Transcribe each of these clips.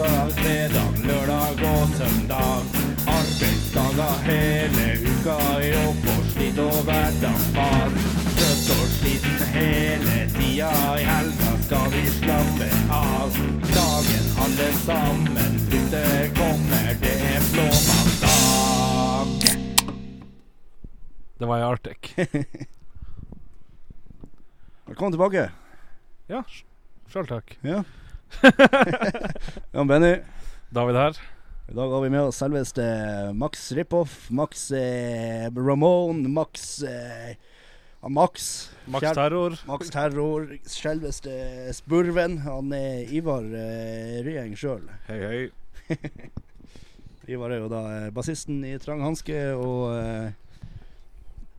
uka. Fredag, lørdag og søndag. Arbeidsdager hele uka i jobb og slit og hverdagsfag. Trøtt og sliten hele tida. I helga skal vi slappe av. Dagen alle sammen flytter, kommer, det en blåmandag. Det var i Arctic. Velkommen tilbake. Ja, sjøl takk. Ja. Jan Benny. David her. I dag har vi med oss selveste Max Ripoff, Max eh, Ramone, Max eh, Max. Max Terror. Max Terror, selveste Spurven. Han er Ivar eh, Ryeng sjøl. Hei, hei. Ivar er jo da eh, bassisten i Trang Hanske, og eh,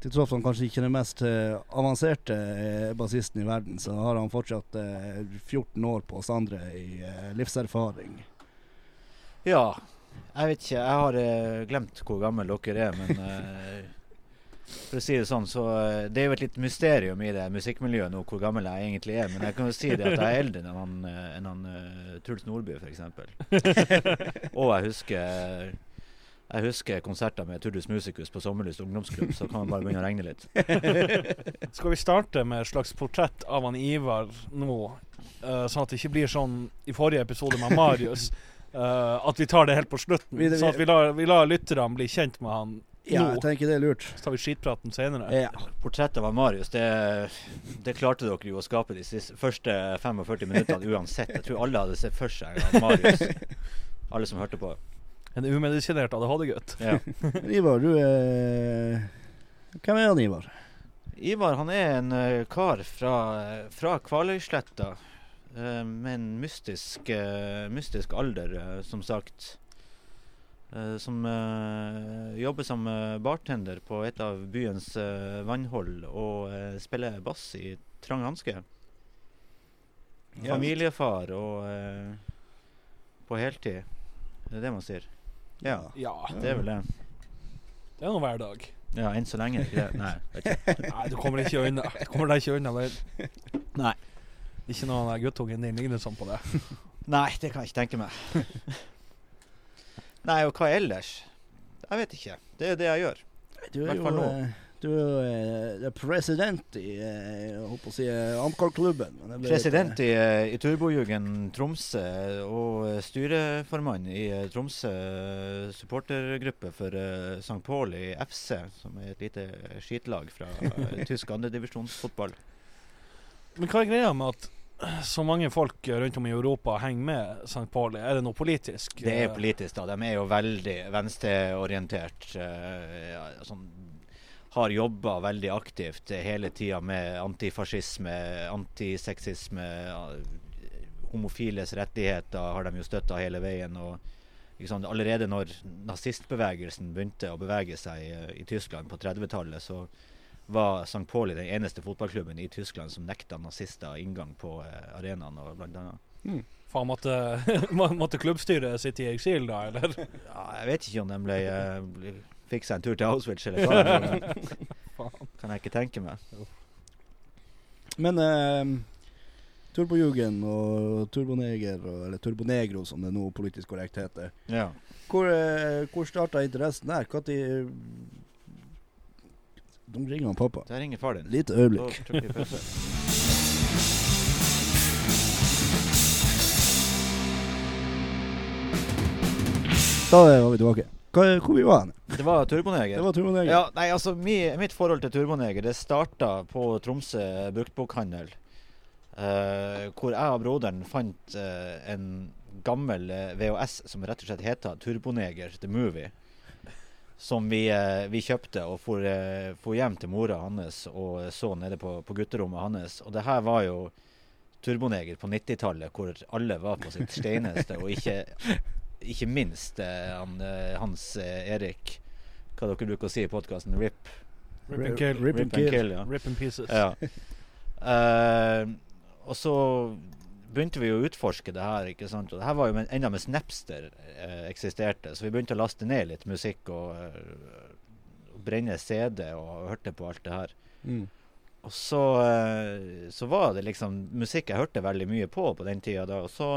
til tross for han kanskje ikke er den mest eh, avanserte eh, bassisten i verden, så har han fortsatt eh, 14 år på oss andre i eh, livserfaring. Ja, jeg vet ikke. Jeg har eh, glemt hvor gammel dere er, men eh, for å si det sånn, så eh, Det er jo et litt mysterium i det musikkmiljøet nå hvor gammel jeg egentlig er. Men jeg kan jo si det at jeg er eldre enn han, eh, enn han eh, Truls Nordby, f.eks. Og jeg husker jeg husker konserter med Turdus Musicus på Sommerlyst ungdomsklubb, så kan man bare begynne å regne litt. Skal vi starte med et slags portrett av han Ivar nå? uh, sånn at det ikke blir sånn i forrige episode med Marius. uh, at vi tar det helt på slutten. Vi- sånn at vi lar, vi lar lytterne bli kjent med han Ja, jeg tenker det er lurt. Så tar vi skitpraten senere. Ja. Portrettet av Marius, det, det klarte dere jo å skape de siste, første 45 minuttene uansett. Jeg tror alle hadde sett for seg Marius. Alle som hørte på. En umedisinert ADHD-gutt. Ja. Ivar, du er Hvem er han, Ivar? Ivar han er en eh, kar fra, fra Kvaløysletta eh, med en mystisk, eh, mystisk alder, som sagt. Eh, som jobber som bartender på et av byens vannhold og spiller bass i Trang Hanske. Familiefar og på heltid. Det er det man sier. Ja, Ja, det er vel det. det er nå hver dag. Ja, enn så lenge. Ikke det? Nei, ikke. Nei, du kommer ikke unna. Du kommer deg ikke unna det. Nei. Ikke noen av guttungen din ligner sånn på det. Nei, det kan jeg ikke tenke meg. Nei, og hva ellers? Jeg vet ikke. Det er det jeg gjør. Du er jo nå. Du er eh, president i eh, jeg holdt på å si eh, Amcar-klubben. President i, i Turbojugen Tromsø og styreformann i Tromsø supportergruppe for St. Paul i FC, som er et lite skitlag fra tysk andredivisjonsfotball. Men hva er greia med at så mange folk rundt om i Europa henger med St. Pauli? Er det noe politisk? Det er politisk, da. De er jo veldig venstreorientert. Uh, ja, sånn, har jobba veldig aktivt hele tida med antifascisme, antisexisme. Homofiles rettigheter har de jo støtta hele veien. og liksom, Allerede når nazistbevegelsen begynte å bevege seg i, i Tyskland på 30-tallet, så var St. Pauli den eneste fotballklubben i Tyskland som nekta nazister inngang på eh, arenaen. blant annet. Faen, måtte, måtte klubbstyret sitte i eksil da, eller? Ja, jeg vet ikke om de ble, eh, ble fikk seg en tur til Auschwitz eller hva. eh, Faen. kan jeg ikke tenke meg. Men eh, Turbojugen og Turboneger, og, eller Turbonegro som det nå politisk korrekt heter. Ja. Hvor, eh, hvor starta interessen der? Når Nå ringer han pappa. Der ringer far din. Lite Da øyeblikk. trykker vi pause. Da var vi tilbake. Hva, hvor vi var hen? Det var Turboneger. Det var Turboneger. Ja, nei, altså mi, Mitt forhold til Turboneger Det starta på Tromsø bruktbokhandel. Uh, hvor jeg og broderen fant uh, en gammel eh, VHS som rett og slett heter Turboneger The Movie. Som vi, uh, vi kjøpte og for, for hjem til mora hans og så nede på, på gutterommet hans. Og det her var jo Turboneger på 90-tallet, hvor alle var på sitt steineste, og ikke, ikke minst eh, han, eh, Hans eh, Erik Hva dere bruker å si i podkasten? RIP. Rip and kill. Rip and kill. ja. Rip and pieces. Ja. Uh, og så begynte vi å utforske det her. ikke sant? Og det her var jo men- enda mens Napster eh, eksisterte, så vi begynte å laste ned litt musikk og, og brenne CD og hørte på alt det her. Mm. Og så, eh, så var det liksom musikk jeg hørte veldig mye på på den tida da. Og så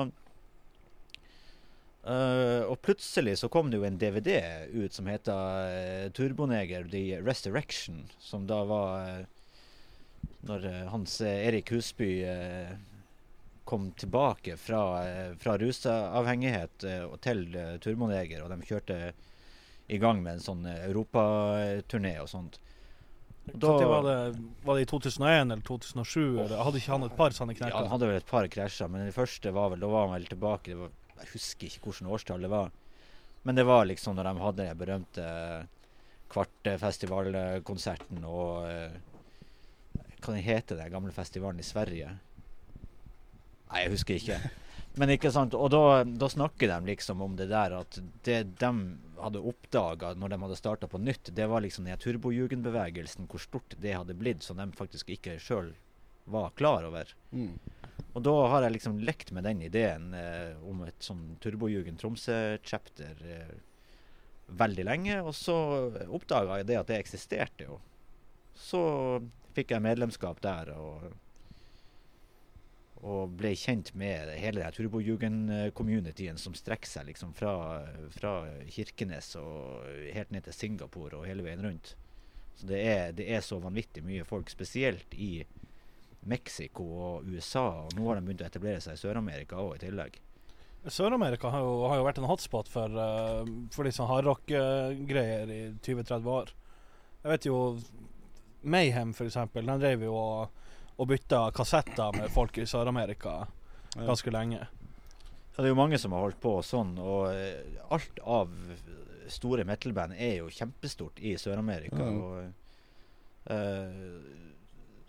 Eh, og plutselig så kom det jo en DVD ut som heter uh, Turboneger The Resurrection, som da var uh, når Hans Erik Husby kom tilbake fra, fra rusavhengighet og til Turboneger, og de kjørte i gang med en sånn europaturné og sånt. Og Da, var, det, var det i 2001 eller 2007? Eller hadde ikke han et par sånne Ja, han hadde vel et par krasjer, men den første var vel Da var han vel tilbake det var, Jeg husker ikke hvilket årstall det var. Men det var liksom når de hadde den berømte Kvartfestivalkonserten og eh, Hva den heter den gamle festivalen i Sverige? Nei, jeg husker ikke. Men ikke sant, og da, da snakker de liksom om det der at det de hadde oppdaga når de hadde starta på nytt, det var liksom den turbojugendbevegelsen, hvor stort det hadde blitt, som de faktisk ikke sjøl var klar over. Mm. Og da har jeg liksom lekt med den ideen eh, om et sånn Turbojugend Tromsø-chapter eh, veldig lenge. Og så oppdaga jeg det at det eksisterte jo. Så fikk jeg medlemskap der og, og ble kjent med hele den Turbojugend-communityen som strekker seg liksom fra, fra Kirkenes og helt ned til Singapore og hele veien rundt. Så det er, det er så vanvittig mye folk, spesielt i Mexico og USA. Og nå har de begynt å etablere seg i Sør-Amerika òg i tillegg. Sør-Amerika har, har jo vært en hotspot for, uh, for liksom hardrock-greier i 20-30 år. Jeg vet jo Mayhem, for eksempel. Den drev jo og, og bytta kassetter med folk i Sør-Amerika ganske lenge. Ja, det er jo mange som har holdt på sånn, og eh, alt av store metal-band er jo kjempestort i Sør-Amerika. Mm. og eh,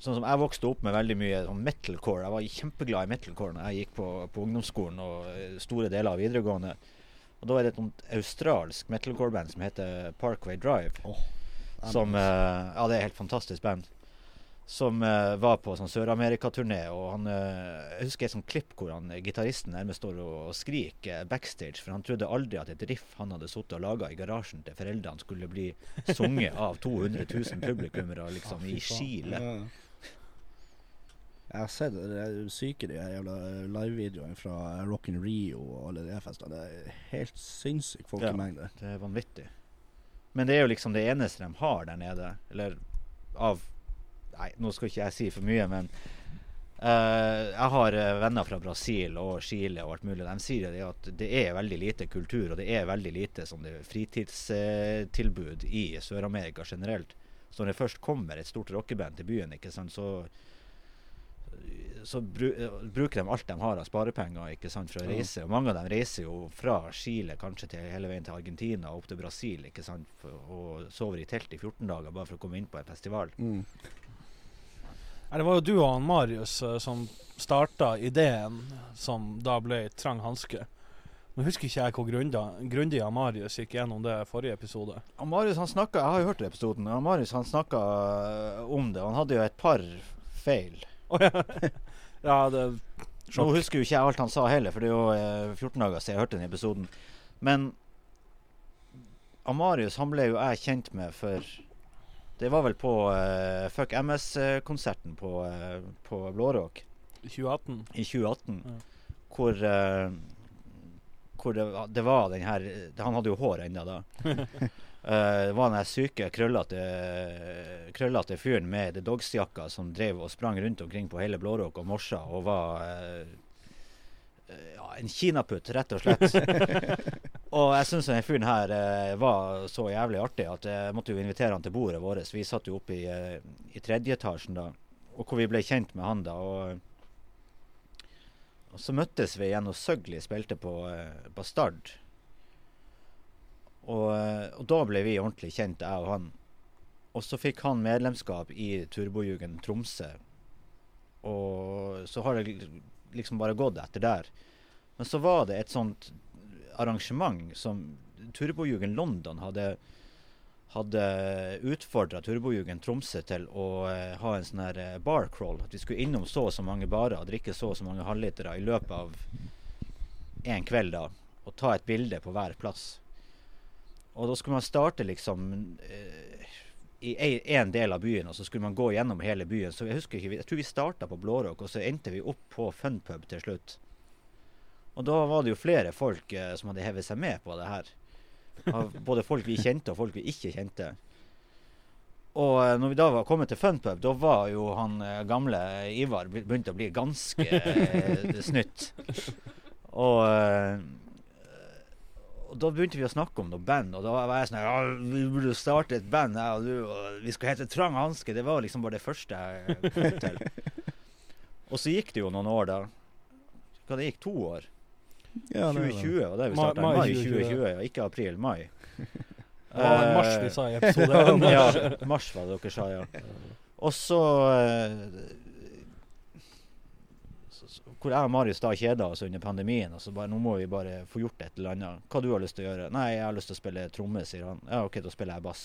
Sånn som Jeg vokste opp med veldig mye sånn metalcore. Jeg var kjempeglad i metalcore da jeg gikk på, på ungdomsskolen og eh, store deler av videregående. Og Da er det et australsk metalcore-band som heter Parkway Drive. Som uh, Ja, det er et helt fantastisk band. Som uh, var på sånn Sør-Amerika-turné. Og han uh, Jeg husker et sånt klipp hvor han, gitaristen nærmest står og, og skriker backstage. For han trodde aldri at et riff han hadde sittet og laga i garasjen til foreldrene, skulle bli sunget av 200 000 publikummere liksom, i. Chile. Ja. Jeg har sett det, er syke de jævla livevideoene fra Rock in Rio og alle de festene. Det er helt sinnssyk folkemengde. Det er vanvittig. Men det er jo liksom det eneste de har der nede. Eller av Nei, nå skal ikke jeg si for mye, men Uh, jeg har eh, venner fra Brasil og Chile og alt mulig. De sier det at det er veldig lite kultur, og det er veldig lite sånn, fritidstilbud i Sør-Amerika generelt. Så når det først kommer et stort rockeband til byen, ikke sant, så så bru, eh, bruker de alt de har av sparepenger ikke sant, for å Ja. reise. Og mange av dem reiser jo fra Chile kanskje til hele veien til Argentina og opp til Brasil ikke sant, for, og sover i telt i 14 dager bare for å komme inn på en festival. Mm. Det var jo du og han Marius eh, som starta ideen som da ble Trang hanske. Nå husker ikke jeg hvor grundig, grundig Marius gikk gjennom det forrige episode. Marius han snakka Jeg har jo hørt episoden. Marius han snakka om det. Han hadde jo et par feil. Å ja. ja, det Nå husker jo ikke jeg alt han sa heller, for det er jo eh, 14 dager siden jeg hørte den episoden. Men Amarius han ble jo jeg kjent med for Det var vel på uh, Fuck MS-konserten på, uh, på Blåråk 2018. i 2018. Ja. Hvor, uh, hvor det, var- det var den her Han hadde jo hår ennå da. Det var den syke, krøllete, krøllete fyren med The Dogs-jakka som drev og sprang rundt omkring på hele Blåråk og morsa og var eh, ja, en kinaputt, rett og slett. og jeg syns den fyren her uh, var så jævlig artig at jeg måtte jo invitere han til bordet vårt. Vi satt jo oppe i, i tredje etasjen da, og hvor vi ble kjent med han da. og og så møttes vi igjen, og Søgli spilte på Bastard. Og, eh, og da ble vi ordentlig kjent, jeg og han. Og så fikk han medlemskap i Turbojugend Tromsø. Og så har det liksom bare gått etter der. Men så var det et sånt arrangement som Turbojugend London hadde hadde utfordra Turbojugend Tromsø til å eh, ha en sånn her eh, bar crawl. At vi skulle innom så og så mange barer og drikke så og så mange halvlitere i løpet av en kveld. da Og ta et bilde på hver plass. Og da skulle man starte liksom eh, i én del av byen, og så skulle man gå gjennom hele byen. Så jeg husker ikke, jeg tror vi starta på Blårock, og så endte vi opp på Funpub til slutt. Og da var det jo flere folk eh, som hadde hevet seg med på det her. Av både folk vi kjente og folk vi ikke kjente. Og eh, når vi da var kommet til Funpub, da var jo han eh, gamle Ivar begynt å bli ganske eh, snytt. Og, da begynte vi å snakke om noe band, og da var jeg sånn Ja, vi burde starte et band, jeg og du, og vi skal hete Trang Hanske. Det var liksom bare det første jeg kom til. Og så gikk det jo noen år, da. Hva det gikk? To år? Ja, det er det. 2020 var det vi starta. mai Mai 2020, 2020, ja. Ikke april. Mai. Det var mars vi sa i episode ja, mars var det dere sa, ja. Og så så- Hvor jeg og Marius da kjeda oss under pandemien. Og så bare Nå må vi bare få gjort et eller annet. Hva du har lyst til å gjøre? Nei, jeg har lyst til å spille tromme, sier han. Ja, OK, da spiller jeg bass.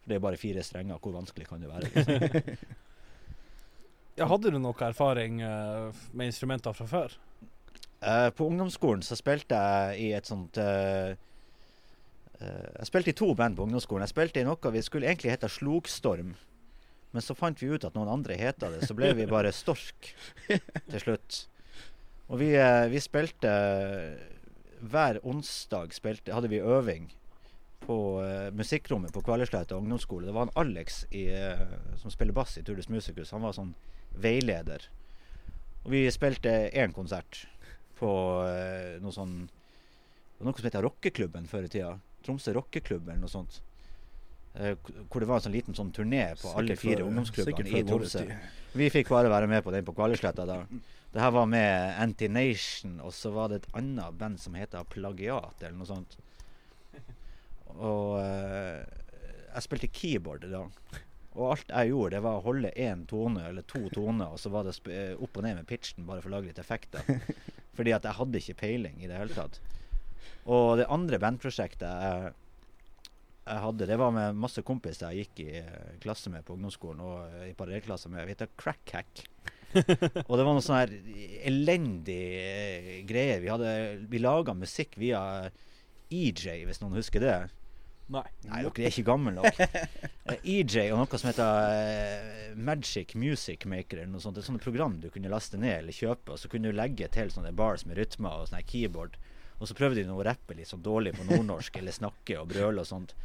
For det er bare fire strenger. Hvor vanskelig kan det være? Liksom? Ja, hadde du noe erfaring eh, med instrumenter fra før? Eh, på ungdomsskolen så spilte jeg i et sånt eh, Jeg spilte i to band på ungdomsskolen. Jeg spilte i noe vi skulle egentlig hete Slogstorm. Men så fant vi ut at noen andre heta det, så ble vi bare Stork til slutt. Og vi, eh, vi spilte Hver onsdag spilte, hadde vi øving på eh, musikkrommet på Kvaløysletta ungdomsskole. Det var han Alex i, eh, som spiller bass i Turdus Musicus. Han var sånn veileder. Og vi spilte én konsert på eh, noe sånn Noe som heter Rockeklubben før i tida. Tromsø Rockeklubb eller noe sånt. Eh, hvor det var en sånn liten sånn turné på alle fire ungdomsklubbene i Tromsø. Vi fikk bare være med på den på Kvaløysletta da. Det her var med Anti-Nation, og så var det et annet band som heter Plagiat, eller noe sånt. Og eh, jeg spilte keyboard da. Og alt jeg gjorde, det var å holde én tone eller to toner, og så var det eh, opp og ned med pitchen bare for å lage litt effekter. Fordi at jeg hadde ikke peiling i det hele tatt. Og det andre bandprosjektet jeg, jeg hadde, det var med masse kompiser jeg gikk i eh, klasse med på ungdomsskolen, og eh, i parallellklasse med. Vi heter Crack Hack. og det var noe sånn her elendig greie. greier. Vi, hadde, vi laga musikk via EJ, hvis noen husker det. Nei. Nei, dere er ikke gamle nok. Eh, EJ og noe som heter eh, Magic Music Maker eller noe sånt. Et sånt program du kunne laste ned eller kjøpe, og så kunne du legge til sånne bars med rytmer og sånne keyboard. Og så prøvde de å rappe litt sånn dårlig på nordnorsk eller snakke og brøle og sånt.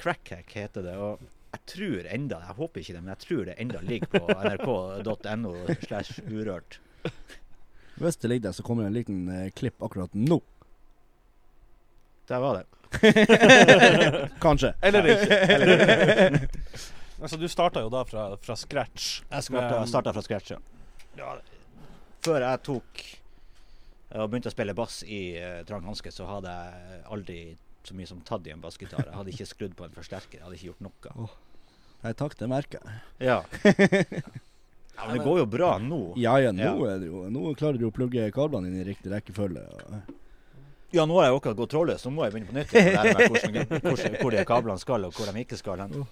Crackhack heter det. Og jeg tror enda, jeg håper ikke det, men jeg tror det enda ligger på nrk.no slash urørt. Hvis det ligger der, så kommer det en liten eh, klipp akkurat nå. Der var det. Kanskje. Eller ikke. altså, du starta jo da fra, fra scratch. Jeg starta, starta fra scratch, ja. Før jeg tok og begynte å spille bass i uh, Trang Hanske, så hadde jeg aldri så mye som tatt i en bassgitar. Jeg hadde ikke skrudd på en forsterker. Jeg hadde ikke gjort noe. Nei takk, det merker jeg. Ja. ja men det går jo bra nå. Ja ja, nå, Ja. Er det jo, nå klarer du å plugge kablene inn i riktig rekkefølge. og- Ja, nå har jeg akkurat gått trådløs, så nå må jeg begynne på nytt. lære meg hvordan, hvordan, hvor de kablene skal, og hvor de ikke skal. hen.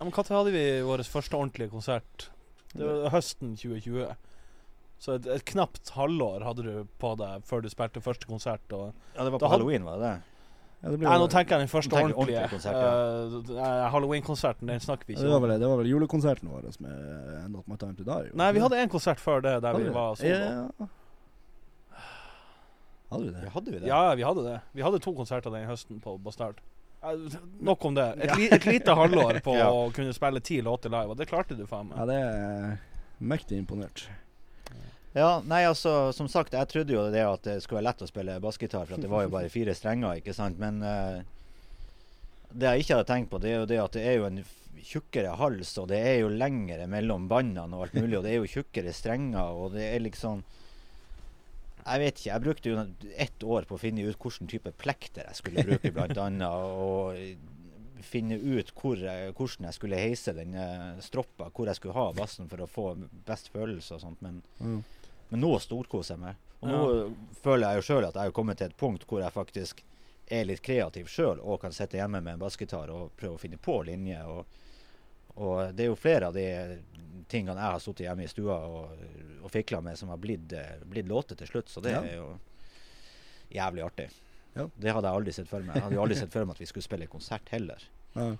Ja, men Når hadde vi vår første ordentlige konsert? Det var høsten 2020. Så et, et knapt halvår hadde du på deg før du spilte første konsert. Og Ja, det var på hadde- halloween, var det det? Ja, Nei, nå tenker jeg den første ordentlige. ordentlig konsert, eh, Halloween-konserten, den snakker vi ja, ikke det, var om. vel, det var vel julekonserten vår med Not My Time To Die. Nei, vi hadde en konsert før det, der Hadde vi var solo. Ja. Hadde vi det? Ja, hadde vi det? Ja, vi hadde det. Vi hadde to konserter den høsten på Bastard. Eh, Nok om det. Et, li, et lite halvår på Ja. å kunne spille ti låter live, og det klarte du faen Ja, det er mektig imponert. Ja, nei, altså, som sagt, jeg trodde jo det at det skulle være lett å spille bassgitar, for det var jo bare fire strenger, ikke sant. Men uh, det jeg ikke hadde tenkt på, det er jo det at det er jo en tjukkere hals, og det er jo lengre mellom bandene og alt mulig, og det er jo tjukkere strenger, og det er liksom Jeg vet ikke. Jeg brukte jo ett år på å finne ut hvilken type plekter jeg skulle bruke, blant annet, og finne ut hvor jeg, hvordan jeg skulle heise den eh, stroppa, hvor jeg skulle ha bassen for å få best følelse og sånt. Men Mm. Men nå storkoser jeg meg. Og nå føler jeg jo sjøl at jeg har kommet til et punkt hvor jeg faktisk er litt kreativ sjøl og kan sitte hjemme med en bassgitar og prøve å finne på linjer. Og, og det er jo flere av de tingene jeg har sittet hjemme i stua og, og fikla med, som har blitt, eh, blitt låter til slutt. Så det Ja. er jo jævlig artig. Ja. Det hadde jeg aldri sett for meg. Jeg hadde jo aldri sett for meg at vi skulle spille konsert heller. Ja.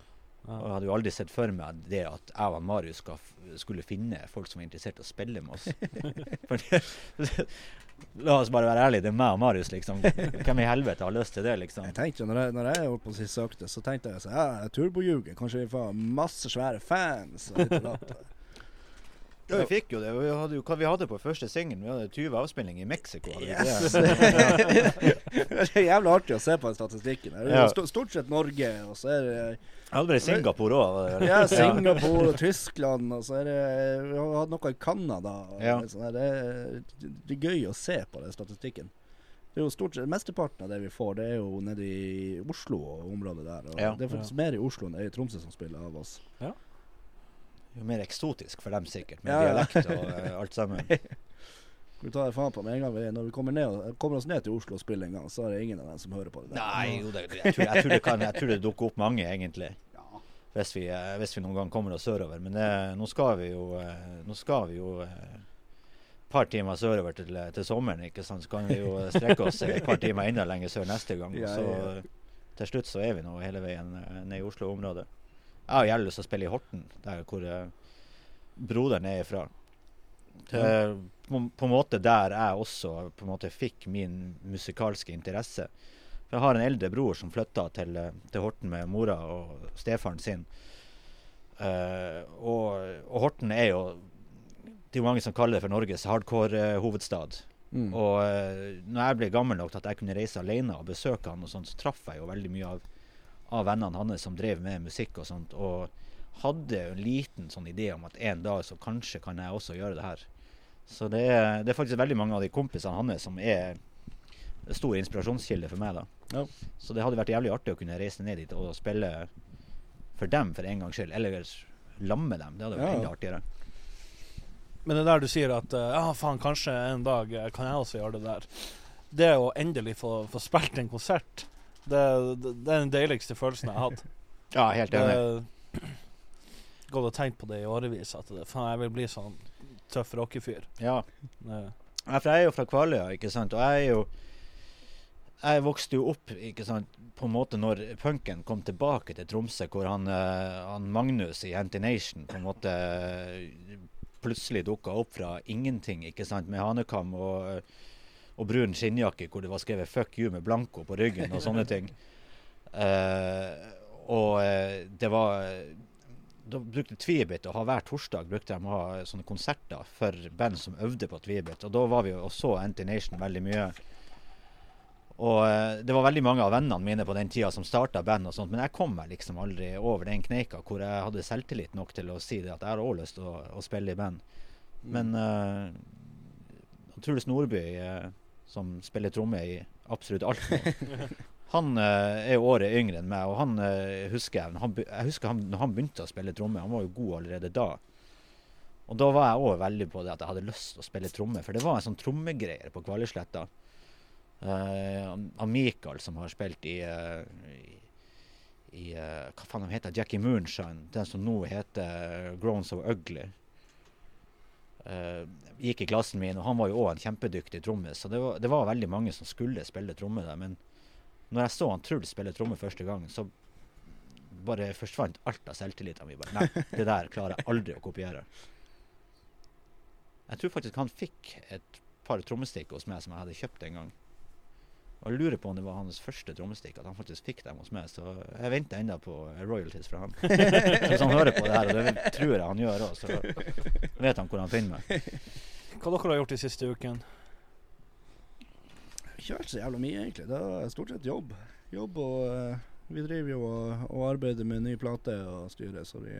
Og jeg hadde jo aldri sett for meg det at jeg og Marius skal, skulle finne folk som var interessert i å spille med oss. For det, la oss bare være ærlige, det er meg og Marius, liksom. Hvem i helvete har lyst til det, liksom? Jeg tenkte, jo, når jeg, når jeg holdt på å si sakte, så tenkte jeg så, ja, jeg turbojuge, kanskje vi får masse svære fans. Og litt og. Ja, vi fikk jo det. Vi hadde jo hva vi hadde på første singelen. Vi hadde 20 avspillinger i Mexico. hadde Yes! det? det er jævlig artig å se på den statistikken. Det er Ja. jo stort sett Norge, og så er det Jeg hadde bare Singapore òg. ja, Singapore og Tyskland, og så er det Vi har hatt noe i Canada. Ja. litt sånn det, er, det er gøy å se på den statistikken. Det er jo stort sett, Mesteparten av det vi får, det er jo nede i Oslo og området der. Og Ja. Det er faktisk mer i Oslo enn det er i Tromsø som spiller av oss. Jo mer eksotisk for dem, sikkert. Med Ja, ja. dialekt og uh, alt sammen. Vi tar faen på med en gang vi, Når vi kommer, ned, kommer oss ned til Oslo og spiller en gang, så er det ingen av dem som hører på det. der. Nei, jo, det, jeg, tror, jeg, tror det kan, jeg tror det dukker opp mange, egentlig. Ja. Hvis vi, eh, hvis vi noen gang kommer oss sørover. Men det, nå skal vi jo eh, Nå skal vi jo eh, par timer sørover til, til sommeren, ikke sant? så kan vi jo strekke oss et par timer enda lenger sør neste gang. Og så til slutt så er vi nå hele veien eh, ned i Oslo-området. Jeg har gjerne lyst til å spille i Horten, der hvor eh, broderen er ifra. Til, på, på en måte der jeg også på en måte fikk min musikalske interesse. For jeg har en eldre bror som flytta til, eh, til Horten med mora og stefaren sin. Uh, og, og Horten er jo Det er jo mange som kaller det for Norges hardcore-hovedstad. Mm. Og uh, når jeg ble gammel nok til at jeg kunne reise alene og besøke han, og sånt, så traff jeg jo veldig mye av, av vennene hans som drev med musikk og sånt. Og hadde en liten sånn idé om at en dag så kanskje kan jeg også gjøre det her. Så det er, det er faktisk veldig mange av de kompisene hans som er stor inspirasjonskilde for meg. da. Ja. Så det hadde vært jævlig artig å kunne reise ned dit og spille for dem for en gangs skyld. Eller lamme dem. Det hadde vært Ja. enda artigere. Men det der du sier at eh, ja, faen, kanskje en dag eh, kan jeg også gjøre det der. Det å endelig få, få spilt en konsert, det, det, det er den deiligste følelsen jeg har hatt. Ja, helt enig. Gått og tenkt på det i årevis. At det, faen, jeg vil bli sånn tøff rockefyr. Ja. Det- Ja, for jeg er jo fra Kvaløya, ikke sant. Og jeg er jo Jeg vokste jo opp ikke sant, på en måte når punken kom tilbake til Tromsø, hvor han, eh, han Magnus i Antination på en måte eh, plutselig dukka opp fra ingenting, ikke sant, med hanekam og, og brun skinnjakke hvor det var skrevet 'fuck you' med blanko på ryggen og sånne ting. Uh, og eh, det var da brukte Tvibit å ha hver torsdag brukte de å ha sånne konserter for band som øvde på Tvibit. Og da var vi og så Anti-Nation veldig mye. Og eh, det var veldig mange av vennene mine på den tida som starta band og sånt, men jeg kom meg liksom aldri over den kneika hvor jeg hadde selvtillit nok til å si det at jeg har òg lyst til å, å spille i band. Men uh, Truls Nordby, eh, som spiller tromme i absolutt alt han eh, er jo året yngre enn meg, og han eh, husker jeg, han, jeg husker han, når han begynte å spille tromme, han var jo god allerede da. Og da var jeg òg veldig på det at jeg hadde lyst til å spille tromme, for det var en sånn trommegreier på Kvaløysletta. Eh, han Mikael som har spilt i, eh, i, i eh, Hva faen han heter Jackie Moonshine, den som nå heter Grown of Ugly. Eh, gikk i klassen min, og han var jo òg en kjempedyktig trommis. Så det var, det var veldig mange som skulle spille tromme der. Men når jeg så han Truls spille tromme første gang, så bare forsvant alt av selvtilliten min. Nei, det der klarer jeg aldri å kopiere. Jeg tror faktisk han fikk et par trommestikker hos meg som jeg hadde kjøpt en gang. Og jeg lurer på om det var hans første trommestikk, at han faktisk fikk dem hos meg. Så jeg venter ennå på royalties fra han. Hvis han hører på det her, og det tror jeg han gjør òg, så vet han hvor han finner meg. Hva dere har gjort de siste ukene? Ikke vært så jævla mye, egentlig. Det er stort sett jobb. Jobb og uh, Vi driver jo og, og arbeider med ny plate og styrer, så vi,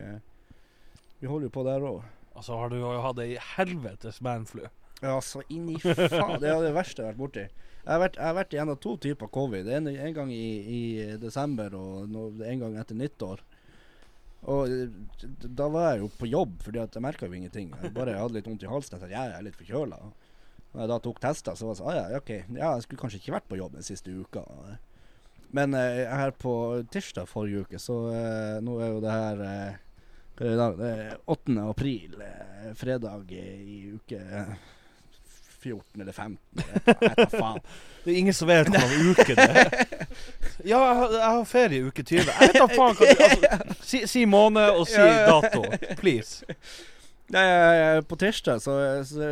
vi holder jo på der òg. Altså har du jo hatt ei helvetes bandflu. Ja, så inn i faen. Det er det verste jeg har vært borti. Jeg har vært, jeg har vært igjennom to typer covid. En, en gang i, i desember og no, en gang etter nyttår. Og da var jeg jo på jobb, fordi at jeg merka jo ingenting. Jeg bare hadde litt vondt i halsen. Jeg tenkte jeg er litt forkjøla. Når jeg da tok tester, så var det sånn ah, ja, OK. Ja, jeg skulle kanskje ikke vært på jobb den siste uka. Men eh, her på tirsdag forrige uke, så eh, nå er jo det her eh, hva er det i dag? Det er 8. april, eh, fredag i uke 14 eller 15. Eller, jeg faen. Det er ingen som vet hvilken uke det er. Ja, jeg, har- jeg har ferie i uke 20. Jeg vet da faen hva du altså, si, si måned og si dato, please. Nei, på tirsdag så, så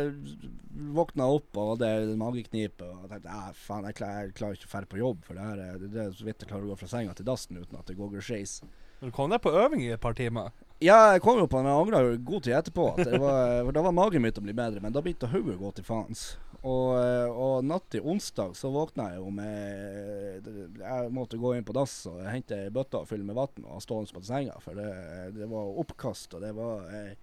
våkna jeg opp og hadde mageknipe. Og jeg tenkte ja, faen, jeg, klarer, jeg klarer ikke å dra på jobb, for det, her, er- det er så vidt jeg klarer å gå fra senga til dassen uten at det går skeis. Du kom deg på øving i et par timer. Ja, jeg kom jo på den. jeg angra jo god tid etterpå. Var, for da var magen begynt å bli bedre, men da begynte hodet å gå til faens. Og, eh, og natt til onsdag så våkna jeg jo med Jeg måtte gå inn på dass og hente ei bøtte fylle med vann og stående på senga, for det, det var oppkast, og det var eh,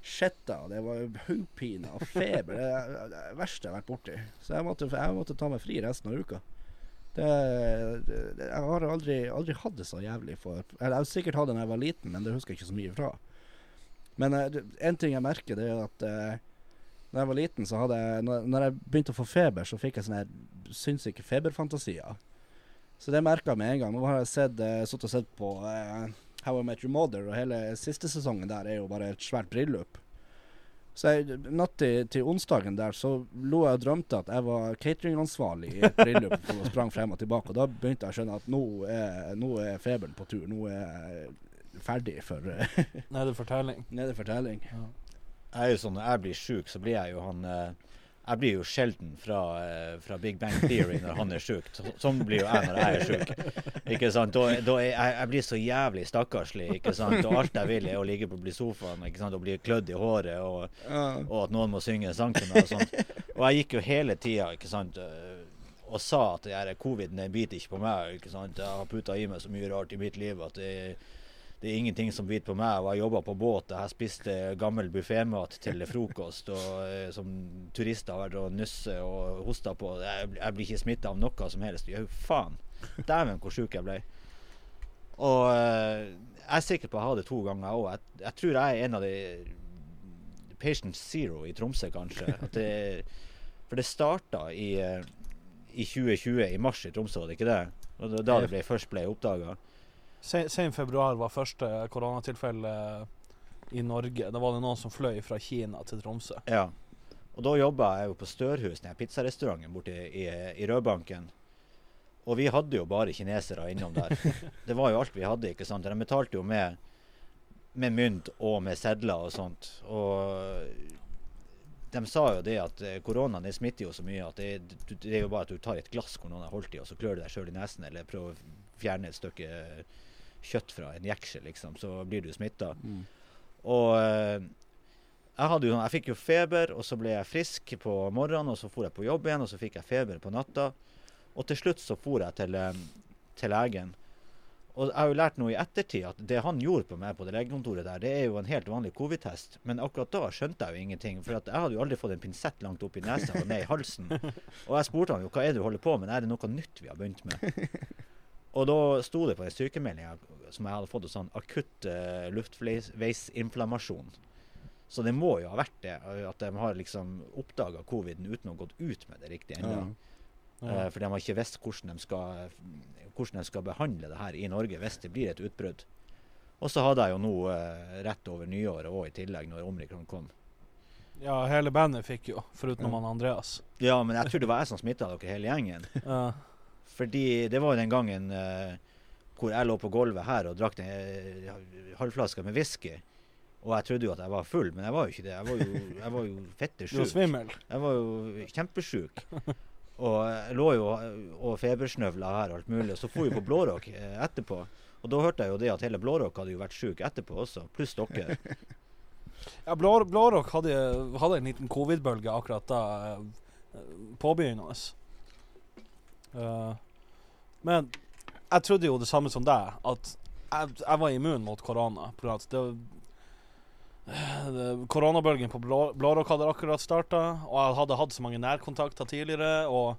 Skjetta, og det var hodepine og feber. Det det verste jeg har vært borti. Så jeg måtte, jeg måtte ta meg fri resten av uka. Det, det, jeg har aldri, aldri hatt det så jævlig for Jeg har sikkert hatt det da jeg var liten, men det husker jeg ikke så mye fra. Men eh, det- en ting jeg merker, det er at uh, da jeg var liten, så hadde jeg når, når jeg begynte å få feber, så fikk jeg sånne sinnssyke feberfantasier. Så det merka jeg med en gang. Nå har jeg sett, uh, sittet og sett på eh, How I Met Your Mother, og hele siste sesongen der er jo bare et svært bryllup. Så jeg, natt til, til onsdagen der så lå jeg og drømte at jeg var cateringansvarlig i et bryllup og sprang frem og tilbake. Og da begynte jeg å skjønne at nå er, nå er feberen på tur. Nå er jeg ferdig for uh, Nede fortelling. Ja. Jeg er jo sånn, Når jeg blir sjuk, så blir jeg jo han eh, Jeg blir jo sjelden fra, eh, fra Big Bang Theory når han er sjuk. Sånn blir jo jeg når jeg er sjuk. Ikke sant? Da, da jeg, jeg blir så jævlig stakkarslig. ikke sant? Og alt jeg vil, er å ligge på sofaen ikke sant? og bli klødd i håret. Og, og at noen må synge en sang til meg. Og sånt. Og jeg gikk jo hele tida ikke sant, øh, og sa at det her covid, den biter ikke på meg. ikke sant? Jeg har putta i meg så mye rart i mitt liv at det, det er ingenting som biter på meg. Og jeg jobba på båt. Jeg spiste gammel buffémat til frokost og øh, som turister har vært og nusse og hosta på. Jeg, jeg blir ikke smitta av noe som helst. Jo, faen. Dæven, hvor sjuk jeg ble. Og øh, jeg er sikker på at jeg har det to ganger òg. Jeg, jeg tror jeg er en av de Patient Zero i Tromsø, kanskje. Det, for det starta i, eh, i 2020, i mars i Tromsø, var det ikke det? Og da det ble, først ble oppdaga. Se- Sen februar var første koronatilfelle i Norge. Da var det noen som fløy fra Kina til Tromsø. Ja. Og da jobba jeg jo på Størhus, den pizzarestauranten borte i, i, i Rødbanken. Og vi hadde jo bare kinesere innom der. Det var jo alt vi hadde, ikke sant. De betalte jo med, med mynt og med sedler og sånt. Og de sa jo det at eh, koronaen det smitter jo så mye at det, det er jo bare at du tar et glass hvor noen har holdt i, og så klør du deg sjøl i nesen, eller prøver å fjerne et stykke kjøtt fra en jeksel, liksom, så blir du smitta. Mm. Og eh, jeg, hadde jo, jeg fikk jo feber, og så ble jeg frisk på morgenen, og så for jeg på jobb igjen, og så fikk jeg feber på natta. Og til slutt så for jeg til, eh, til legen. Og jeg har jo lært noe i ettertid at det han gjorde på meg på det legekontoret der, det er jo en helt vanlig covid-test. Men akkurat da skjønte jeg jo ingenting. For jeg hadde jo aldri fått en pinsett langt opp i nesa og ned i halsen. Og jeg spurte han jo hva er det du holder på med, er det noe nytt vi har begynt med? Og da sto det på den sykemeldinga som jeg hadde fått, sånn akutt uh, luftveisinflammasjon. Så det må jo ha vært det, eh, at de har liksom oppdaga coviden uten å ha gått ut med det riktig ennå. Ja. Ja. Uh, for de har ikke visst hvordan de, skal, hvordan de skal behandle det her i Norge hvis det blir et utbrudd. Og så hadde jeg jo nå uh, rett over nyåret òg i tillegg, når omikron kom. ja, hele bandet fikk jo, foruten Ja. han Andreas. Ja, men jeg tror det var jeg som smitta dere hele gjengen. Ja. Fordi det var jo den gangen uh, hvor jeg lå på gulvet her og drakk en uh, halvflaske med whisky. Og jeg trodde jo at jeg var full, men jeg var jo ikke det. Jeg var jo, jeg var jo fette Du var svimmel. Jeg var jo kjempesjuk. Og jeg lå jo og febersnøvla her og alt mulig. Og så for vi på Blårock eh, etterpå. Og da hørte jeg jo det at hele Blårock hadde jo vært sjuk etterpå også, pluss dere. Ja, Blårock hadde, hadde en liten covid-bølge akkurat da. eh, Påbegynnende. Eh, men jeg trodde jo det samme som deg, at jeg, jeg var immun mot korona. på at det, det, koronabølgen på Blå, Blårock hadde akkurat starta, og jeg hadde hatt så mange nærkontakter tidligere. Og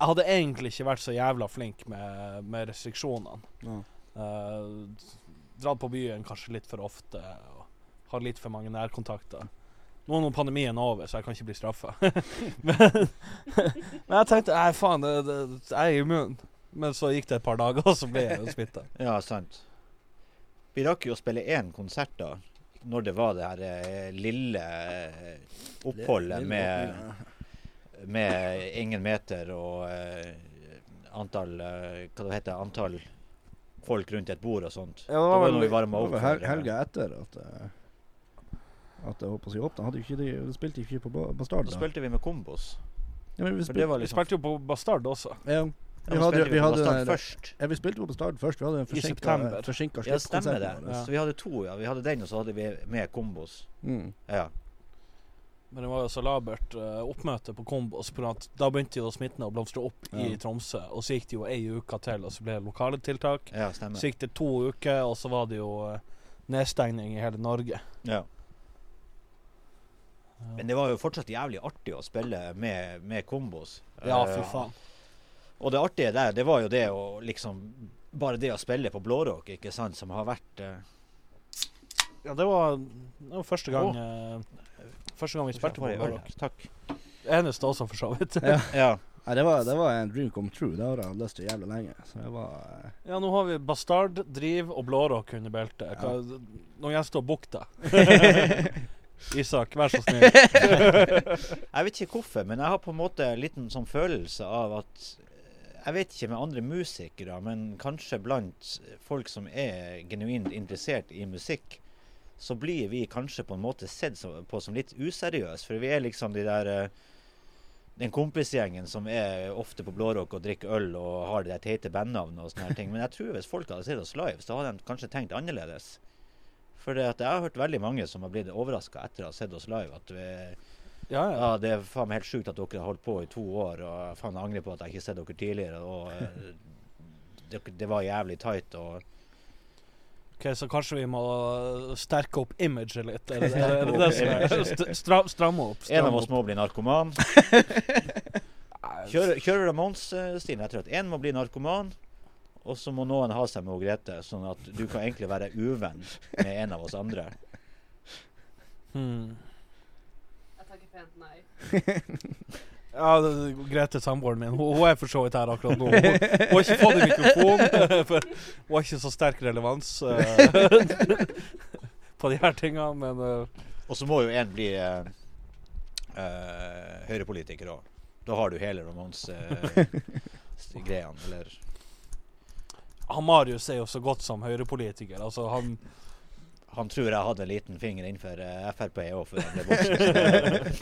jeg hadde egentlig ikke vært så jævla flink med, med restriksjonene. Ja. Uh, dratt på byen kanskje litt for ofte og har litt for mange nærkontakter. Nå er nå pandemien over, så jeg kan ikke bli straffa. men, men jeg tenkte nei, faen, det, det, jeg er immun. Men så gikk det et par dager, og så ble jeg smitta. Ja, sant. Vi rakk jo å spille én konsert da, når det var det her eh, lille eh, oppholdet med, med ingen meter og eh, antall Hva det heter antall folk rundt et bord og sånt. Ja, det var, var var vel- når vi Det varma var opp. for, helga etter at At det holdt på å si åpna. Hadde ikke de, de spilte ikke på Bastard Da da. spilte vi med kombos. Ja, men vi spil spilte, Vi liksom spilte jo på Bastard også. ja, ja, vi da hadde, vi på hadde ja, vi spilte jo på Bastard først. Vi hadde en forsinka, Ja, stemmer sluttkonsert det. Ja. Så vi hadde to, ja. Vi hadde den, og så hadde vi med kombos. Mm. Ja. Men det var jo så labert uh, oppmøte på Kombos. For at da begynte jo smitten å blomstre opp i Tromsø. Og så gikk det jo ei uke til, og så ble det lokale tiltak. ja. Så gikk det to uker, og så var det jo uh, nedstengning i hele Norge. Ja. Men det var jo fortsatt jævlig artig å spille med, med kombos. Ja, for faen. Og det artige der, det var jo det å liksom Bare det å spille på blårock, ikke sant, som har vært eh, Ja, det var, det var første gang eh, Første gang vi spilte på Blårock. Takk. Eneste også, for så vidt. Ja. Ja. Nei, det var, det var en dream come true. Det har jeg lyst til jævlig lenge. Så det var eh, Ja, nå har vi Bastard, Driv og Blårock under beltet. Ja. Nå gjenstår Bukta. Isak, vær så snill. Jeg vet ikke hvorfor, men jeg har på en måte en liten sånn følelse av at Jeg vet ikke med andre musikere, men kanskje blant folk som er genuint interessert i musikk, så blir vi kanskje på en måte sett på som litt useriøse. For vi er liksom de der eh, Den kompisgjengen som er ofte på Blårock og drikker øl og har de der teite bandnavnene og sånne ting. Men jeg tror hvis folk hadde sett oss live, så hadde de kanskje tenkt annerledes. For jeg har hørt veldig mange som har blitt overraska etter å ha sett oss live. At vi, Ja, ja. ja, det er faen helt sjukt at dere har holdt på i to år, og jeg faen angrer på at jeg ikke har sett dere tidligere. Og eh, det, det var jævlig tight. Og Ok, Så kanskje vi må sterke opp imaget litt? Er det er det, det som er stra, Stramme opp? en av oss må bli narkoman. Kjører, Kjøre, kjøre Ramones-stilen tror at én må bli narkoman, og så må noen ha seg med hun Grete, sånn at du kan egentlig være uvenn med en av oss andre. Hmm. Jeg takker pent nei. Ja, det, det, Grete, samboeren min, hun, hun er for så vidt her akkurat nå. Hun, hun har ikke fått en mikrofon, for hun har ikke så sterk relevans eh, på de her tingene, men uh. Og så må jo en bli uh, eh, høyrepolitiker òg. Da har du hele Ramones-greiene, eller han Marius er jo så godt som høyrepolitiker. Altså, han Han tror jeg hadde en liten finger innenfor eh, Frp òg, før han ble.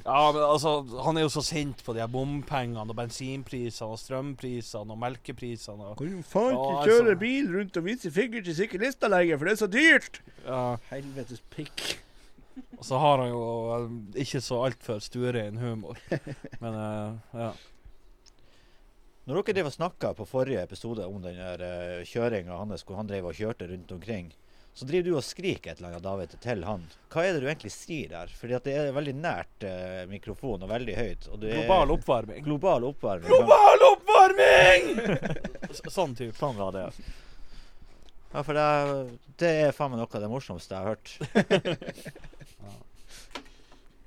Ja, men altså, han er jo så sint på de her bompengene og bensinprisene og strømprisene og melkeprisene. Og, Kan jo faen Ja, ikke altså. kjøre bil rundt og vise finger til syklista lenger, for det er så dyrt! ja, Helvetes pikk. og så har han jo eh, ikke så altfor stuerein humor. Men uh, ja. Når dere drev og snakka på forrige episode om den der uh, kjøringa hans, hvor han drev og kjørte rundt omkring, så driver du og skriker et eller annet David, til han. Hva er det du egentlig sier der? Fordi at det er veldig nært eh, mikrofonen og veldig høyt. Og det Global er oppvarming. global oppvarming. Global oppvarming! Sånn type. Faen var det. Ja, for det, er- det er faen meg noe av det morsomste jeg har hørt.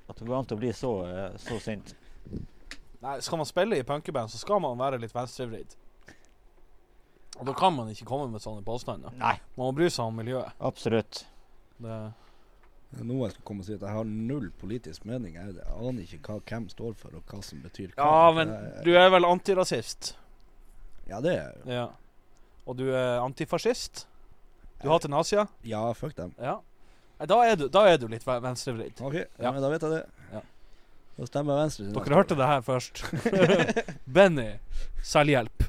At det går an til å bli så, eh, så sint. Nei, skal man spille i punkeband, så skal man være litt venstrevridd. Og da kan man ikke komme med sånne påstander. Nei, Man må bry seg om miljøet. absolutt. Det, Noen skal komme og si at jeg har null politisk mening. Jeg, jeg aner ikke hva hvem står for, og hva som betyr hva. ja, men du er vel antirasist? Ja, det er jeg jo. Ja. Og du er antifascist? Du hater nazier? Ja, fuck dem. Ja. Da er du, da er du litt ve- venstrevridd. OK, ja. Ja. men da vet jeg det. Ja. Da stemmer venstre. Dere neste hørte det her først. Benny selvhjelp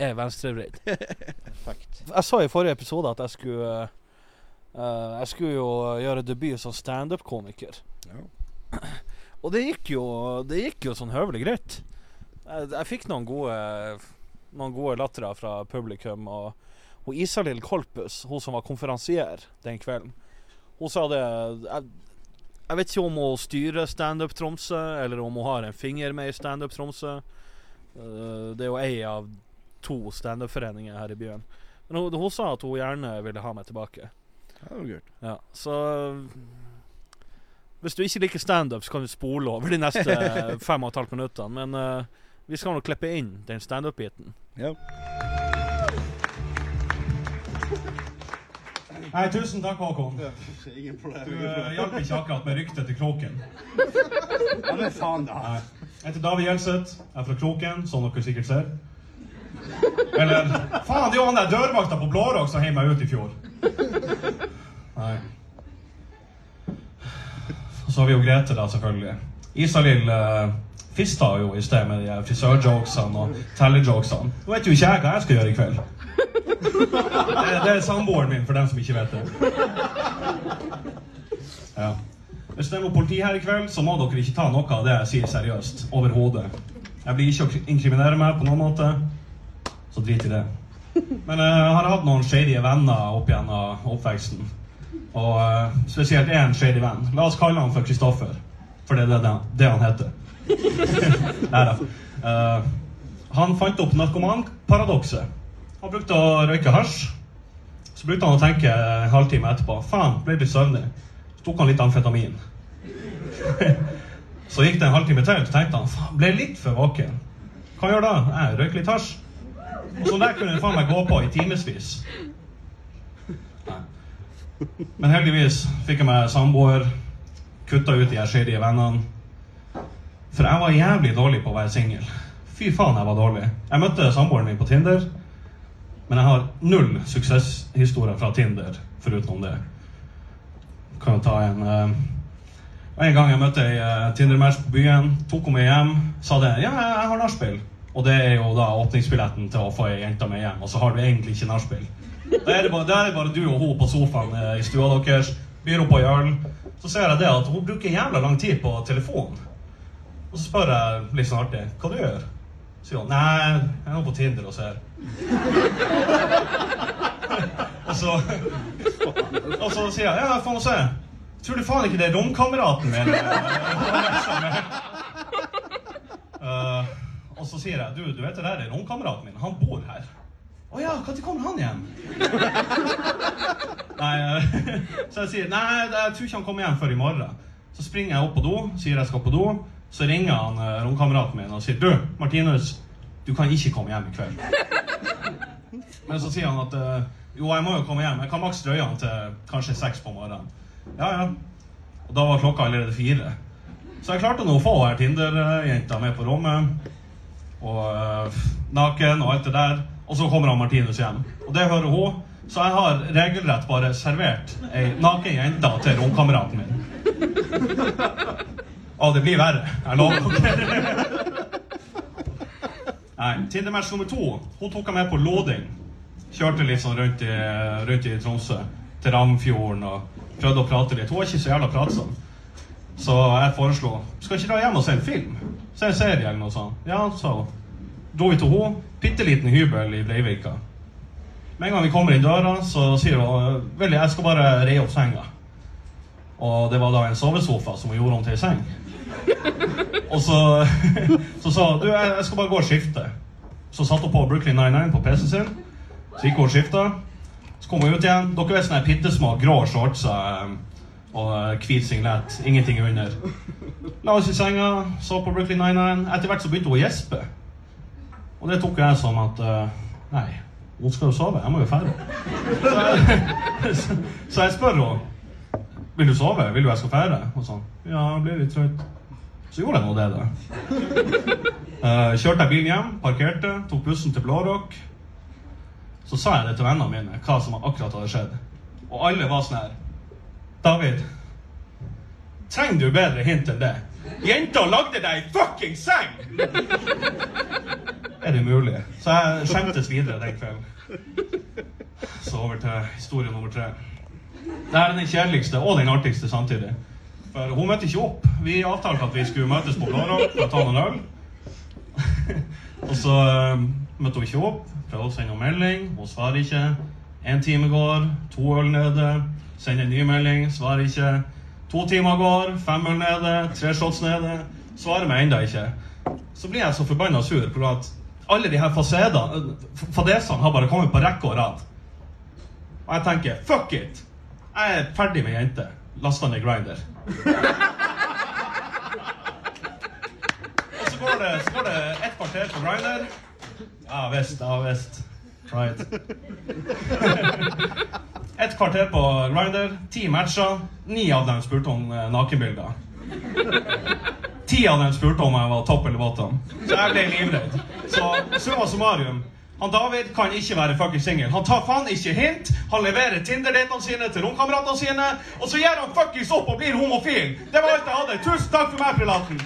er venstrevridd. Perfekt. Jeg sa i forrige episode at jeg skulle uh, Jeg skulle jo gjøre debut som standup-komiker. Ja. Og det gikk jo Det gikk jo sånn høvelig greit. Jeg, jeg fikk noen gode Noen gode latterer fra publikum. Og, og Isalill Kolpus, hun som var konferansier den kvelden, hun sa det jeg, jeg vet ikke om hun styrer Standup Tromsø, eller om hun har en finger med i Standup Tromsø. Eh, det er jo ei av to standup-foreninger her i byen. Men hun, hun sa at hun gjerne ville ha meg tilbake. Det var kult. Ja, så Hvis du ikke liker standup, så kan du spole over de neste fem og et halvt minuttene. Men uh, vi skal nå klippe inn den standup-biten. Ja. Nei, tusen takk, Håkon. Ingen problem. Du uh, hjalp ikke akkurat med ryktet til Kroken. Ja, men faen, da. Nei. Jeg heter David Gjelseth. Jeg er fra Kroken, som dere sikkert ser. Eller faen, det er jo han der dørvakta på Blårock som heiv meg ut i fjor. Nei. Og så har vi jo Grete, da, selvfølgelig. Isalill uh, fista jo i sted med de frisørjokesene og tellerjokesene. Nå vet jo ikke jeg hva jeg skal gjøre i kveld. Det, det er samboeren min, for dem som ikke vet det. Ja. Hvis det er noe politi her i kveld, så må dere ikke ta noe av det jeg sier seriøst. Overhodet. Jeg blir ikke å inkriminere meg på noen måte, så drit i det. Men eh, jeg har hatt noen shady venner opp gjennom oppveksten. Og uh, spesielt én shady venn. La oss kalle han for Kristoffer. For det er det, det han heter. Nei da. Uh, han fant opp narkomanparadokset. Han brukte å røyke hasj. Så brukte han å tenke en halvtime etterpå. Faen, ble litt søvnig. Så tok han litt amfetamin. Så gikk det en halvtime til, så tenkte han faen, ble litt for våken. Hva gjør da? Jeg røyker litt hasj. Og så der kunne jeg faen meg gå på i timevis. Men heldigvis fikk jeg meg samboer, kutta ut de skjedige vennene. For jeg var jævlig dårlig på å være singel. Fy faen, jeg var dårlig. Jeg møtte samboeren min på Tinder, men jeg har null suksesshistorier fra Tinder foruten det. Kan jo ta en uh, En gang jeg møtte ei uh, Tinder-match på byen, tok hun meg hjem, sa det Ja, jeg, har nachspiel. Og det er jo da åpningsbilletten til å få ei jente med hjem, og så har du egentlig ikke nachspiel. Da er det bare, er bare du og hun på sofaen uh, i stua deres, byr hun på øl. Så ser jeg det at hun bruker jævla lang tid på telefonen. Og så spør jeg litt sånn artig hva du gjør. Sier hun nei, jeg er på Tinder og ser. Og så Og så sier jeg ja, få se. Tror du faen ikke det er romkameraten min? Uh, og så sier jeg du, du vet det der er romkameraten min. Han bor her. Å ja, når kommer han hjem? nei, eh, så jeg sier nei, jeg tror ikke han kommer hjem før i morgen. Så springer jeg opp på do, sier jeg skal på do. Så ringer han eh, romkameraten min og sier du, Martinus, du kan ikke komme hjem i kveld. Men så sier han at eh, jo, jeg må jo komme hjem. Jeg kan maks drøye til kanskje seks på morgenen. Ja, ja. Og da var klokka allerede fire. Så jeg klarte nå å få her Tinder-jenta med på rommet. Og øh, naken og alt det der. Og så kommer han Martinus hjem. Og det hører hun. Så jeg har regelrett bare servert ei naken jente til romkameraten min. Å, det blir verre. Jeg lover dere. Nei, Tinder-match nummer to. Hun tok jeg med på loading. Kjørte litt sånn rundt i, rundt i Tromsø. Til Ramfjorden og prøvde å prate litt. Hun er ikke så jævla pratsom. Så jeg foreslo skal ikke dra hjem og se en film. Se en serie eller noe sånt. Ja, så. Dro vi til henne. Bitte liten hybel i Breivika. Med en gang vi kommer inn døra, så sier hun vel, jeg skal bare re opp senga. Og det var da en sovesofa som hun gjorde om til ei seng. Og så, så sa hun du, jeg skal bare gå og skifte. Så satte hun på Brooklyn 99 på PC-en sin. Så gikk hun og skifta. Så kom hun ut igjen. Dere vet sånne pittesmå grå shortser eh, og eh, hvit singlet. Ingenting under. La oss i senga, så på Brooklyn 99. Etter hvert så begynte hun å gjespe. Og det tok jeg som at eh, Nei, hun skal jo sove. Jeg må jo dra. Så så jeg spør henne vil du sove? Vil du jeg skal fære? Og sånn. Ja, jeg blir litt trøtt. Så gjorde jeg nå det, da. Eh, kjørte jeg bilen hjem, parkerte, tok bussen til Blårock. Så sa jeg det til vennene mine, hva som akkurat hadde skjedd. Og alle var sånn her David, trenger du bedre hint enn det? Jenta lagde deg ei fucking seng! Er det mulig? Så jeg skjemtes videre den kvelden. Så over til historie nummer tre. Det er den kjedeligste og den artigste samtidig. For hun møtte ikke opp. Vi avtalte at vi skulle møtes på Blårock og ta noen øl. og så eh, møtte hun ikke opp. Prøvde å sende noen melding. Hun svarer ikke. En time går, to øl nede. Sender en ny melding, svarer ikke. To timer går, fem øl nede, tre shots nede. Svarer meg enda ikke. Så blir jeg så forbanna sur på at alle de her fadesene har bare kommet på rekke og rad. Og jeg tenker fuck it! Jeg er ferdig med jente. Lasta ned Grinder. Og så går det, så går det ett kvarter på Grinder. Ja visst, ja visst. Right. Ett kvarter på Grinder, ti matcher. Ni av dem spurte om eh, nakenbilder. Ti av dem spurte om jeg var topp eller bottom. Så jeg ble livredd. Så summa summarum, Han David kan ikke være fucking singel. Han tar faen ikke hint. Han leverer Tinder-datene sine til romkameratene sine, og så gjør han fuckings opp og blir homofil. Det var alt jeg hadde. Tusen takk for meg, prelaten.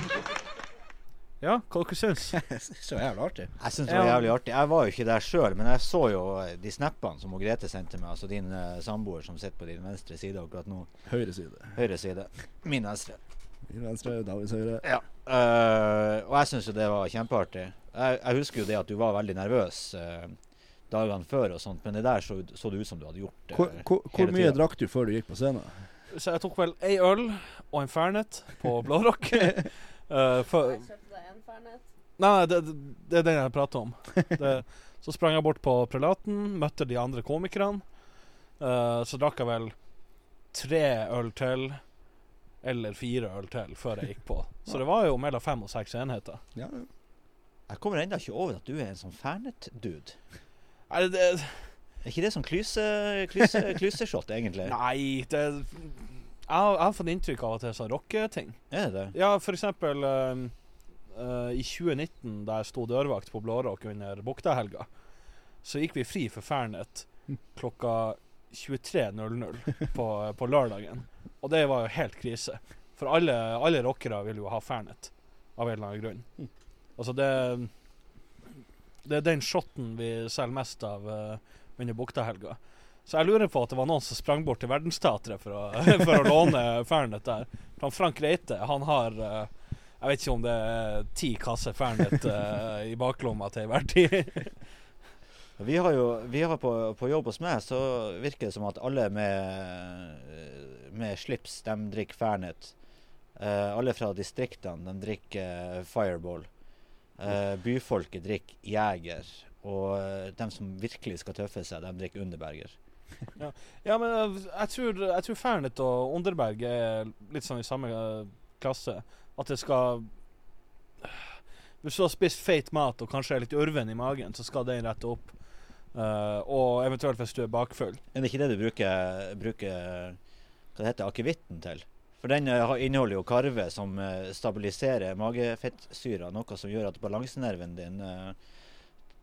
Ja, hva dere syns Så jævlig artig. Jeg syns det var jævlig artig. Jeg var jo ikke der sjøl, men jeg så jo de snappene som Grete sendte meg. Altså din uh, samboer som sitter på din venstre side akkurat nå. Høyre side. Høyre side. Min venstre. Venstre, Davids høyre. Ja. Uh, og jeg syns jo det var kjempeartig. Jeg, jeg husker jo det at du var veldig nervøs uh, dagene før og sånt, men det der så, så det ut som du hadde gjort det Hvor, hvor, hvor mye tiden. drakk du før du gikk på scenen? Så jeg tok vel ei øl og en Fernet på Blårock. uh, for, Jeg kjøpte deg en Fernet. Nei, nei, det, det er den jeg prater om. Det, så sprang jeg bort på Prelaten, møtte de andre komikerne. Uh, så drakk jeg vel tre øl til, eller fire øl til, før jeg gikk på. Så det var jo mellom fem og seks enheter. Ja, Jeg kommer ennå ikke over at du er en sånn Fernet-dude. Nei, det, Er ikke det sånn klyse, klyse, klyseshot, egentlig? nei det, jeg, har, fått inntrykk av at det er sånn rocketing. Er det det? Ja, for eksempel eh, eh, i 2019, da jeg sto dørvakt på Blårock under Buktahelga, så gikk vi fri for Fernet klokka 23.00 på, på lørdagen. Og det var jo helt krise. For alle, alle rockere vil jo ha Fernet, av en eller annen grunn. Altså det Det er den shotten vi selger mest av uh, under Buktahelga. Så jeg lurer på at det var noen som sprang bort til Verdensteatret for å, for å låne Fernet der. For han Frank Reite, han har uh, Jeg vet ikke om det er ti kasser Fernet uh, i baklomma til hver tid. Vi har jo vi har på, på jobb hos meg, så virker det som at alle med, med slips, de drikker Fernet. Eh, alle fra distriktene, de drikker eh, Fireball. Eh, byfolket drikker Jeger. Og de som virkelig skal tøffe seg, de drikker Underberger. Ja, men eh, jeg tror, jeg tror Fernet og Underberg er litt sånn i samme klasse. At det skal Hvis du har spist feit mat og kanskje er litt urven i magen, så skal den rette opp. Eh, og eventuelt hvis du er bakfull. Men det er ikke det du bruker, bruker hva det heter, akevitten til? For den eh, inneholder jo karve som eh, stabiliserer magefettsyra, noe som gjør at balansenerven din uh,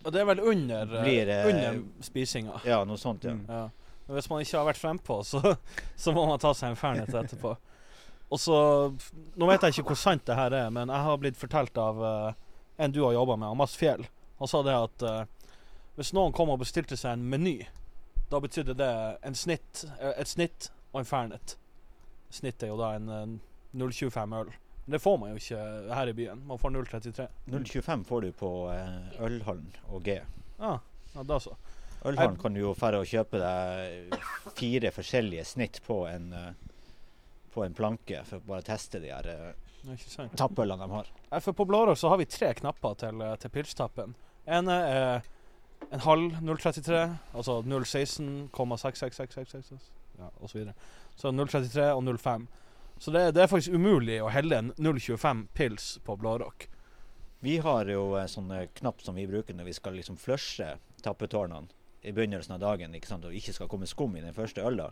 Og det er vel under, Blir, uh, under spisinga. Ja, noe sånt, ja. Mm. Ja. Men hvis man ikke har vært frempå, så, så må man ta seg en Fernet etterpå. Og så Nå vet jeg ikke hvor sant det her er, men jeg har blitt fortalt av uh, en du har jobba med, Mads Fjell. Han sa det at hvis noen kom og bestilte seg en meny, da betydde det en snitt, eh, et snitt og en Fernet. Snitt er jo da en eh, 0,25 øl. Men det får man jo ikke her i byen. Man får 0,33. 0,25 får du på eh, Ølhallen og G. Ah, ja, da så. Ølhallen kan du jo færre og kjøpe deg fire forskjellige snitt på en, eh, på en planke for å bare teste de her tappølene de har. For på Blårå så har vi tre knapper til, til pilstappen. ene er en halv 033, altså 016,66666 ja, osv. Så videre. så 033 og 05. Så det, det er faktisk umulig å helle en 025 pils på Blårock. Vi har jo eh, knapp som vi bruker når vi skal liksom flushe tappetårnene i begynnelsen av dagen, ikke sant, og ikke skal komme skum i den første øla.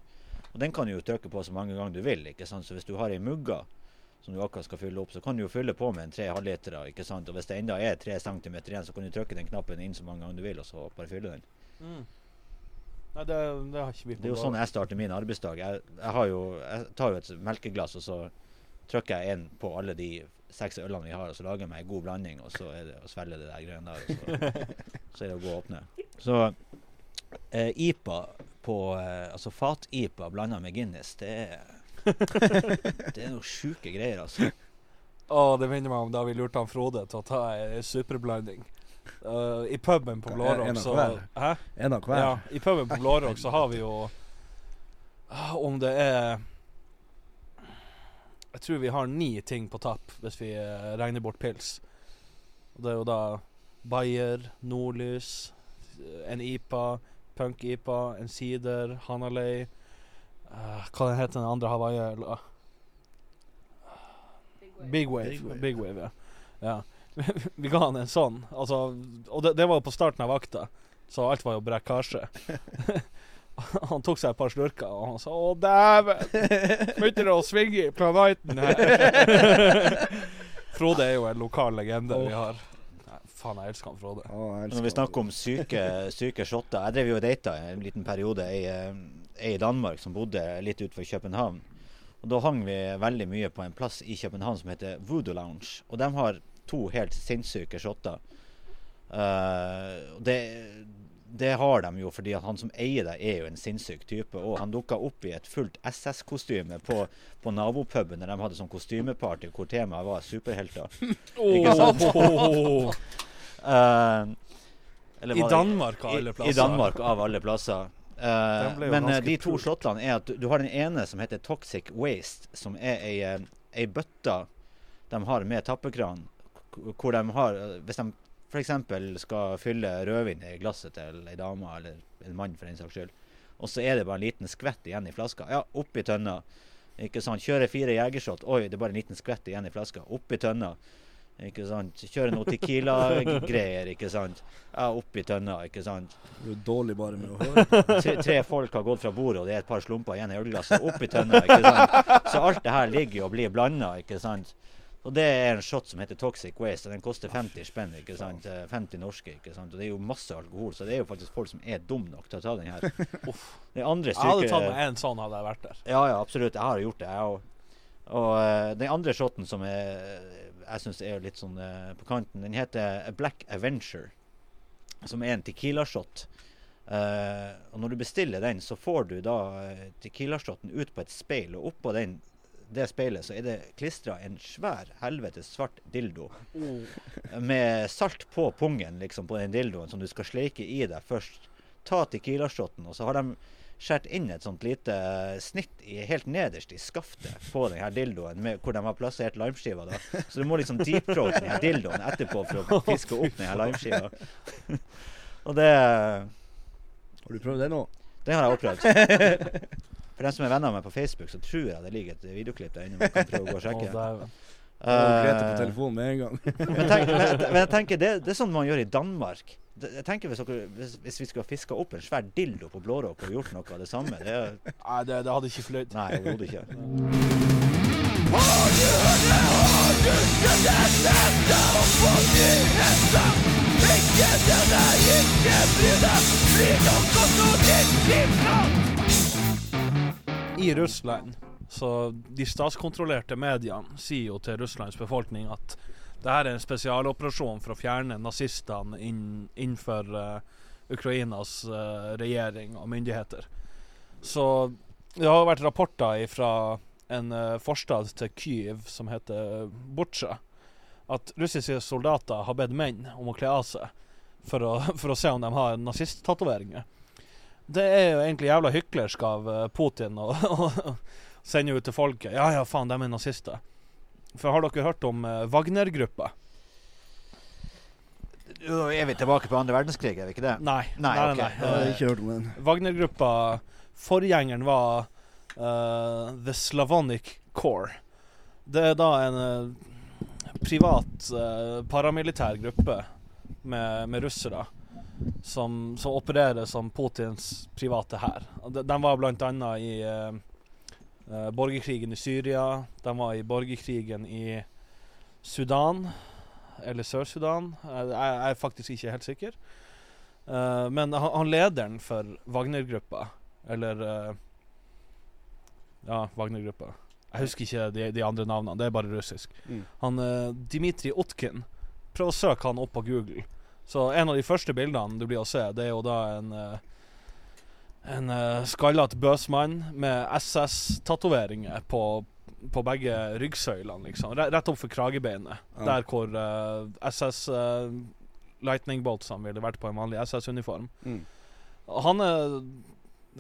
Og den kan du jo trykke på så mange ganger du vil. ikke sant, Så hvis du har ei mugga som du akkurat skal fylle opp, så kan du jo fylle på med en tre halvlitere. ikke sant, Og hvis det enda er tre centimeter igjen, så kan du trykke den knappen inn så mange ganger du vil, og så bare fylle den. Nei, det, det har ikke vi på Det er jo sånn jeg starter min arbeidsdag. Jeg, jeg, har jo, jeg tar jo et melkeglass, og så trykker jeg inn på alle de seks ølene vi har, og så lager jeg meg en god blanding, og så er det å svelge det der greiene der, og så, så er det å gå og åpne. Så eh, IPA på eh, Altså fat-IPA blanda med Guinness, det er Det er noen sjuke greier, altså. Å, det minner meg om da vi lurte han Frode til å ta ei superblanding. Uh, I puben på Blårock så. Hæ? En av hver. Ja, i puben på Blårock så har vi jo ah, Om det er Jeg tror vi har ni ting på tapp, hvis vi eh, regner bort pils. Og det er jo da Bayer, Nordlys, eh, en IPA, Punk-IPA, en Sider, Hanalei eh, Hva den heter den andre Hawaii-øla? Big Wave. Big Wave. Big Wave. Ja. ja. vi ga han en sånn. Altså, og det, det var jo på starten av vakta, så alt var jo brekkasje. han tok seg et par slurker, og han sa 'Å, dæven! Begynner det å svinge i planeten her?' Frode er jo en lokal legende vi har. Nei, faen, jeg elsker han Frode. Oh, jeg Når vi snakker om syke, syke shotter Jeg drev jo og data en liten periode i eh, ei i Danmark som bodde litt utenfor København. Og Da hang vi veldig mye på en plass i København som heter Voodoo Lounge. Og de har to helt sinnssyke shotter. Uh, det, det har de jo fordi at han som eier det, er jo en sinnssyk type. Og han dukka opp i et fullt SS-kostyme på, på nabopuben der de hadde sånn kostymeparty hvor temaet var superhelter. Ikke sant? Oh. uh, eller I Danmark av alle I, plasser. I Danmark av alle plasser. Eh, men eh, de to pult. shottene er at du, du har den ene som heter Toxic Waste, som er ei, eh, ei bøtte de har med tappekran, hvor de har Hvis de f.eks. skal fylle rødvin i glasset til ei dame, eller en mann for den saks skyld, og så er det bare en liten skvett igjen i flaska. Ja, oppi tønna. Ikke sant. Kjører fire jegershot. Oi, det er bare en liten skvett igjen i flaska. Oppi tønna. Ikke sant. Kjører noe Tequila-greier, ikke sant. Ja, oppi tønna, ikke sant. Du er dårlig bare med å høre. Tre, tre folk har gått fra bordet, og det er et par slumper igjen i ølglasset. Oppi tønna, ikke sant. Så alt det her ligger og blir blanda, ikke sant. Og det er en shot som heter Toxic Waste, og den koster 50 spenn, ikke sant. Eh, 50 norske, ikke sant. Og det er jo masse alkohol, så det er jo faktisk folk som er dum nok til å ta den her. Det andre Jeg hadde tatt syke meg en sånn hadde jeg vært der. ja, ja, absolutt. Jeg har gjort det, jeg òg. Og og den andre shoten som er, jeg syns er litt sånn uh, på kanten, den heter Black Avenger. Som er en Tequila-shot. Uh, og når du bestiller den, så får du da uh, Tequila-shoten ut på et speil, og oppå den, det speilet så er det klistra en svær helvetes svart dildo. Med salt på pungen liksom på den dildoen som du skal sleike i deg først. Ta Tequila-shoten, og så har de skåret inn et sånt lite eh, snitt i, helt nederst i skaftet på denne dildoen, med, hvor de har plassert limeskiva. da. Så du må liksom deep-throate denne dildoen etterpå for å fiske opp denne limeskiva. og det, Har du prøvd det nå? det har jeg også prøvd. For dem som er venner av meg på Facebook, så tror jeg det ligger et videoklipp der inne man kan prøve å gå og sjekke. Og Grete på Eh, telefonen med en gang. men, tenk, men, men jeg tenker, det, det er sånn man gjør i Danmark. Jeg tenker hvis, dere, hvis, hvis vi skulle ha fiska opp en svær dildo på Blårock og gjort noe av det samme det Nei, det, det hadde ikke fløyt. Nei, overhodet ikke. I Russland, så de statskontrollerte mediene sier jo til Russlands befolkning at det her er en spesialoperasjon for å fjerne nazistene inn, innenfor eh, Ukrainas uh, regjering og myndigheter. Så det har vært rapporter fra en uh, forstad til Kyiv som heter Butsja, at russiske soldater har bedt menn om å kle av seg for å, for å se om de har nazisttatoveringer. Det er jo egentlig jævla hyklersk av Putin å sende ut til folket. Ja ja, faen, de er nazister. For har dere hørt om eh, Wagner-gruppa? Er vi tilbake på andre verdenskrig, er vi ikke det? Nei. Nei, nei. Jeg har ikke hørt om den. Wagner-gruppa Forgjengeren var uh, The Slavonic Corps. Det er da en uh, privat uh, paramilitær gruppe med, med russere som, som opererer som Putins private hær. De, de var bl.a. i eh, borgerkrigen i Syria. De var i borgerkrigen i Sudan, eller Sør-Sudan. Jeg, jeg er faktisk ikke helt sikker. Uh, men han, han lederen for Wagner-gruppa, eller uh, Ja, Wagner-gruppa. Jeg husker ikke de, de andre navnene, det er bare russisk. Mm. Han uh, Dmitrij Otkin. Prøv å søke han opp på Google. Så en av de første bildene du blir å se, det er jo da en uh, En uh, skallete bøsmann med SS-tatoveringer på, på begge ryggsøylene, liksom. Rett opp for kragebeinet. Ja. Der hvor uh, SS uh, Lightning Boltsene ville vært på en vanlig SS-uniform. Mm. Han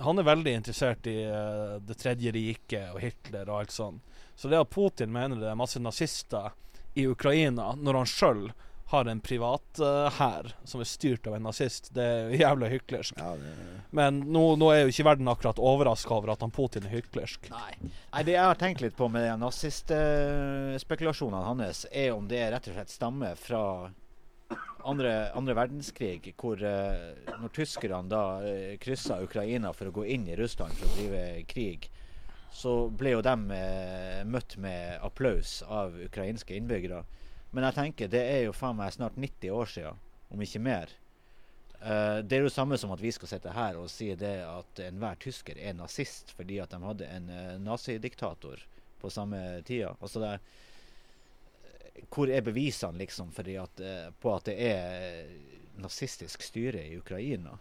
han er veldig interessert i uh, Det tredje riket og Hitler og alt sånt. Så det at Putin mener det er masse nazister i Ukraina, når han sjøl har en privat eh, hær som er styrt av en nazist, det er jævla hyklersk. Ja, det, Men nå, nå er jo ikke verden akkurat overraska over at han Putin er hyklersk. Nei. Nei, det jeg har tenkt litt på med de nazistspekulasjonene hans, er om det rett og slett stammer fra andre, andre verdenskrig, hvor uh, når tyskerne da uh, kryssa Ukraina for å gå inn i Russland for å drive krig, så ble jo de eh, møtt med applaus av ukrainske innbyggere. Men jeg tenker, det er jo faen meg snart 90 år siden, om ikke mer. Uh, det er jo samme som at vi skal sitte her og si det at enhver tysker er nazist fordi at de hadde en uh, nazidiktator på samme tida. Altså det, hvor er bevisene liksom at, uh, på at det er nazistisk styre i Ukraina?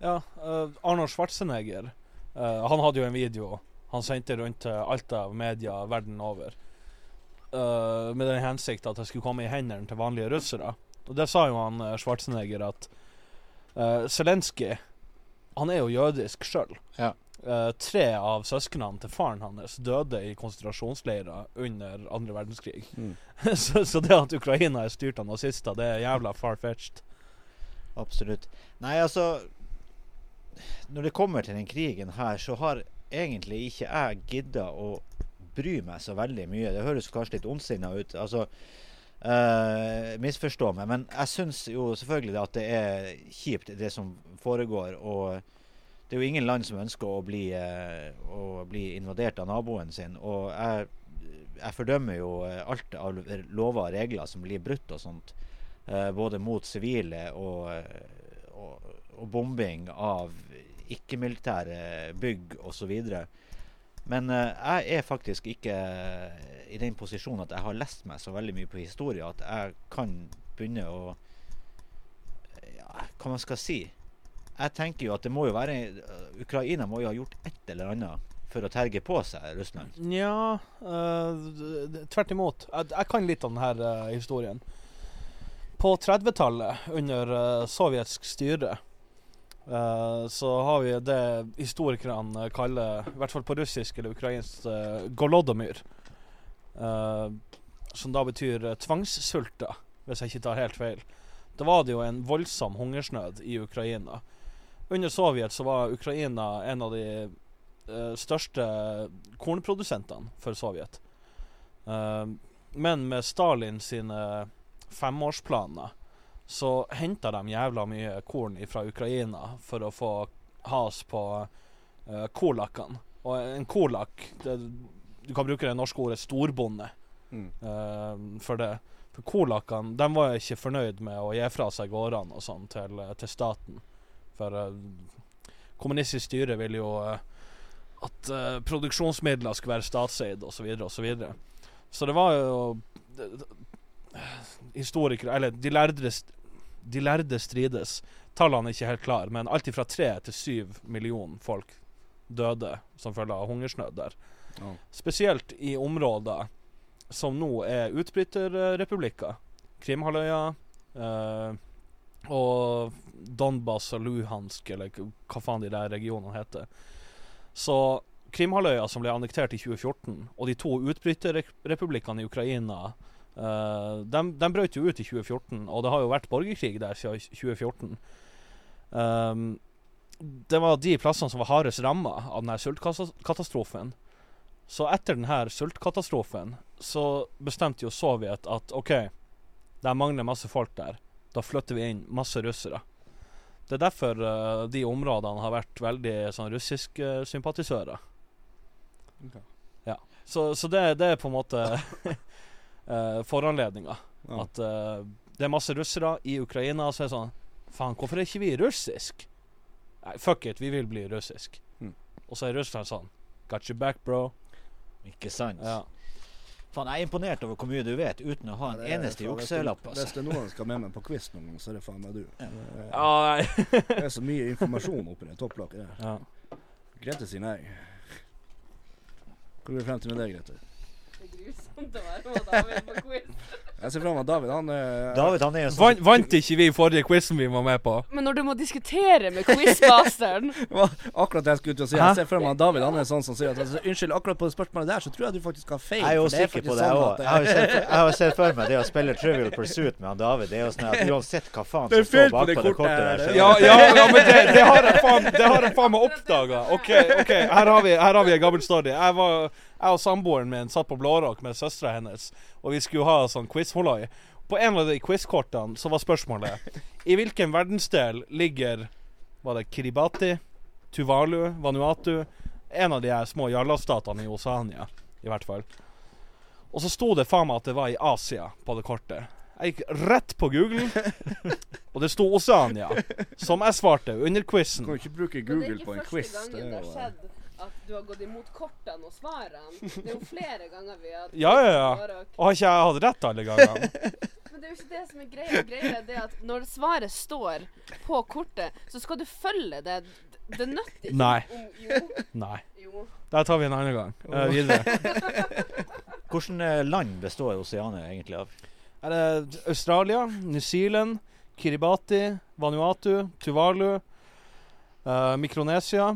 Ja, uh, Arnold Schwarzenegger eh, Han hadde jo en video han sendte rundt til alt av media verden over. Eh, med den hensikt at det skulle komme i hendene til vanlige russere. Og det sa jo han uh, Schwarzenegger at uh, Zelenskyj Han er jo jødisk sjøl. Ja. tre av søsknene til faren hans døde i konsentrasjonsleirer under andre verdenskrig. Mm. så, så det at Ukraina er styrt av nazister, det er jævla far-fetched. Absolutt. Nei, altså Når det kommer til den krigen her, så har egentlig ikke jeg gidda å bry meg så veldig mye. Det høres kanskje litt ondsinna ut. Altså Uh, Misforstå meg, men jeg syns jo selvfølgelig at det er kjipt, det som foregår. Og det er jo ingen land som ønsker å bli, uh, å bli invadert av naboen sin. Og jeg, jeg fordømmer jo alt av lover og regler som blir brutt og sånt. Uh, både mot sivile og, og, og bombing av ikke-militære bygg osv. Men eh, jeg er faktisk ikke i den posisjonen at jeg har lest meg så veldig mye på historie at jeg kan begynne å ja, Hva man skal si? Jeg tenker jo at det må jo være Ukraina må jo ha gjort et eller annet for å terge på seg Russland. Nja eh, d- Tvert imot. Jeg, jeg kan litt om denne uh, historien. På 30-tallet, under uh, sovjetsk styre, eh, så har vi det historikerne kaller, i hvert fall på russisk eller ukrainsk, uh, golodomyr. Uh, som da betyr uh, tvangssulta, hvis jeg ikke tar helt feil. Da var det jo en voldsom hungersnød i Ukraina. Under Sovjet så var Ukraina en av de eh, største kornprodusentene for Sovjet. Eh, men med Stalin sine femårsplaner så henta de jævla mye korn fra Ukraina for å få has på uh, kolakene. Og en kolak det, Du kan bruke det norske ordet storbonde Mm. uh, for det. For kolakene de var ikke fornøyd med å gi fra seg gårdene og sånn til, til staten. For uh, kommunistisk styre vil jo uh, at eh, produksjonsmidler skulle være statseid osv. osv. Så, videre. så det var jo Historikere Eller de lærde, de lærde strides. Tallene er ikke helt klare, men alt fra tre til syv millioner folk døde som følge av hungersnød der. Ja. Spesielt i områder som nå er utbryterrepublikker. Krimhalvøya eh, og Donbas og Luhansk, eller hva faen de der regionene heter. Så Krimhalvøya, som ble annektert i 2014, og de to utbryterrepublikkene i Ukraina eh, de, de brøt jo ut i 2014, og det har jo vært borgerkrig der siden 2014. Um, det var de plassene som var hardest ramma av denne sultkatastrofen. Så etter denne sultkatastrofen så bestemte jo Sovjet at OK, det mangler masse folk der. Da flytter vi inn masse russere. Det er derfor uh, de områdene har vært veldig sånn russiske sympatisører. Okay. Ja. Så, så det, det er på en måte uh, foranledninga. Ja. At uh, det er masse russere i Ukraina, og så er det sånn Faen, hvorfor er ikke vi russisk? Nei, fuck it, vi vil bli russisk. Mm. Og så er Russland sånn Got you back, bro. Ikke sant? Ja. Faen, jeg er imponert over hvor mye du vet uten å ha en er eneste jukselapp. Altså. Hvis det er noen som skal med meg på quiz noen gang, så er det faen meg du. Ja. Det er- Det er så mye informasjon oppi det topplokket der. ja. Grete sier nei. Hvor går vi frem til med deg, Grete? Grusomt å være med David på quiz. Jeg ser frem til David. Han er David han er jo sånn Vant, vant ikke vi forrige quizen vi var med på? Men når du må diskutere med quizmasteren akkurat det jeg skulle til å si. Jeg ser for meg David han er sånn som sier at altså, Unnskyld, akkurat på det spørsmålet der, så tror jeg du faktisk har feil. Jeg er jo sikker på det, jeg sånn òg. Jeg har jo sett- jeg har sett for meg det å spille Trivial Pursuit med han David. Det er jo sånn at uansett hva faen som står bakpå det det kortet kortet der, så Ja, ja, ja men det, det har jeg faen Det har jeg faen meg oppdaga. OK, ok, her har vi Her har vi en gammel story. Jeg, var, jeg og samboeren min satt på Blårock med søstera hennes, og vi skulle ha sånn quiz-holoi. På en av de quiz-kortene så var spørsmålet I hvilken verdensdel ligger Var det Kiribati, Tuvalu, Vanuatu En av de her små jarlastatene i Oceania, i hvert fall. Og så sto det faen meg at det var i Asia på det kortet. Jeg gikk rett på Google, og det sto Osania. Som jeg svarte under quizen. Du kan ikke bruke Google på en quiz. det er ikke første gangen det har eh, skjedd at du har gått imot kortene og svarene. Det er jo flere ganger vi har Ja, ja, ja. Og har ikke jeg hatt rett alle gangene? Men det er jo ikke det som er greia. Greia er det at når svaret står på kortet, så skal du følge det. Det nytter ikke Nei. om Jo. Nei. Jo. Der tar vi en annen gang. Eh, videre. Hvilket eh, land består Oseania egentlig av? Er det Australia, New Zealand, Kiribati, Vanuatu, Tuvalu, eh, Mikronesia,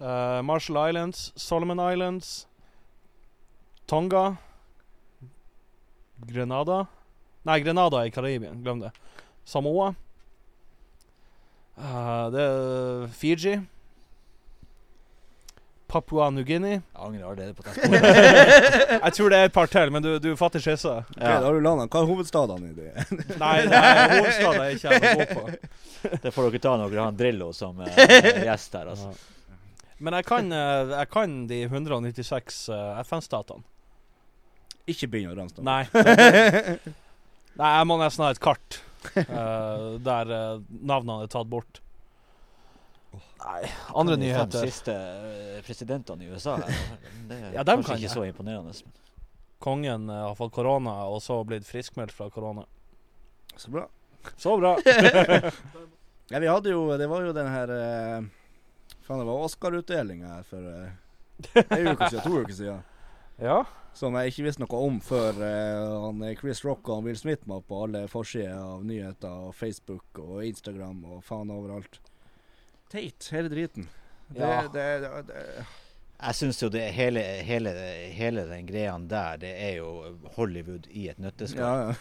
eh, Marshall Islands, Solomon Islands, Tonga, Grenada Nei, Grenada i Karibia. Glem det. Samoa. Uh, det er Fiji. Papua New-Guinea. Jeg angrer allerede på det. Jeg tror det er et par til, men du, du fatter skissa. Ok, da har du landet. Hva er hovedstadene i det? Nei, er hovedstaden jeg ikke er noe på. Det får dere ta når dere har en Drillo som eh, gjest her. altså. Men jeg kan, eh, jeg kan de 196 eh, FN-statene. Ikke begynn å ramse dem. Nei. Nei, jeg må nesten ha et kart uh, der uh, navnene er tatt bort. Nei, andre De nyheter. De siste presidentene i USA det er Ja, kanskje kan ikke jeg. så imponerende. Kongen uh, har fått korona, og så blitt friskmeldt fra korona. Så bra. Så bra. Ja, vi hadde jo Det var jo den her eh, Faen, det var Oscar-utdeling her for eh, en uke siden. To uker siden. Ja. Som jeg ikke visste noe om før uh, han, Chris Rock og han Will Smith var på alle forsider av nyheter og Facebook og Instagram og faen overalt. Teit, hele driten. Det, Ja. det, det, det, Jeg syns jo det hele, hele, hele den greia der, det er jo Hollywood i et nøtteskall. ja, ja.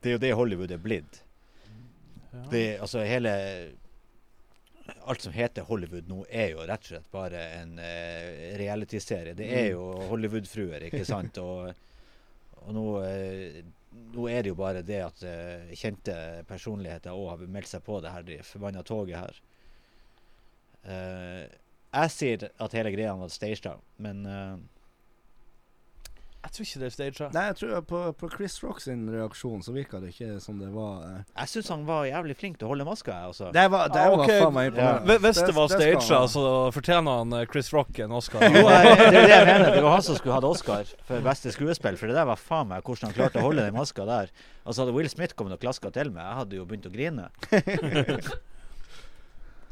Det er jo det Hollywood er blitt. Det, altså hele Alt som heter Hollywood nå, er jo rett og slett bare en uh, realityserie. Det er jo Hollywood-fruer, ikke sant? Og, og nå, uh, nå er det jo bare det at uh, kjente personligheter òg har meldt seg på det her de forbanna toget her. Jeg sier at hele greia var staged, men Jeg tror ikke det er staged. Nei, jeg tror på, på Chris Rock sin reaksjon så virka det ikke som det var eh. jeg syns han var jævlig flink til å holde maska. jeg, Altså. Det var, det Ah, var ok. faen meg imponerende. Ja. Hvis det var staged, så fortjener han eh, Chris Rock en Oscar. Jo, jeg, det er det jeg mener. Det var han som skulle hatt Oscar for beste skuespill. For det der var faen meg hvordan han klarte å holde den maska der. Altså Hadde Will Smith kommet og klaska til meg, jeg hadde jo begynt å grine.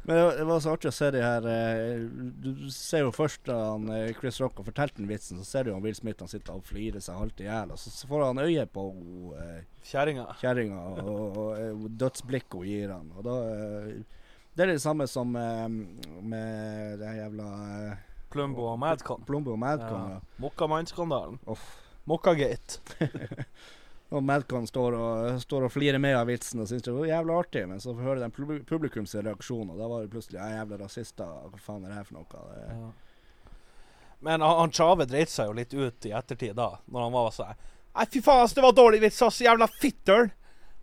Men det var, så artig å se de her eh, Du ser jo først da han, eh, Chris Rock har fortalt den vitsen, så ser du han Will Smith han sitter og flirer seg halvt i hjel, og så, får han øye på uh, Kjerringa. og, og, og dødsblikket hun gir han. Og da eh, Det er det samme som eh, med det jævla Plumbo og Madcon. Plumbo og Madcon. Ja. Ja. Mokkamann-skandalen. Mokkagate. Og Madcon står og, står og flirer med av vitsen og syns det var jævla artig, men så hører den publi- publikums reaksjon, og da var det plutselig ja, jævla rasister, hva faen er det her for noe? Det, Ja. Men han, Tjave dreit seg jo litt ut i ettertid da, når han var sånn Nei, fy faen, ass, det var dårlig vits, ass, jævla fittøl!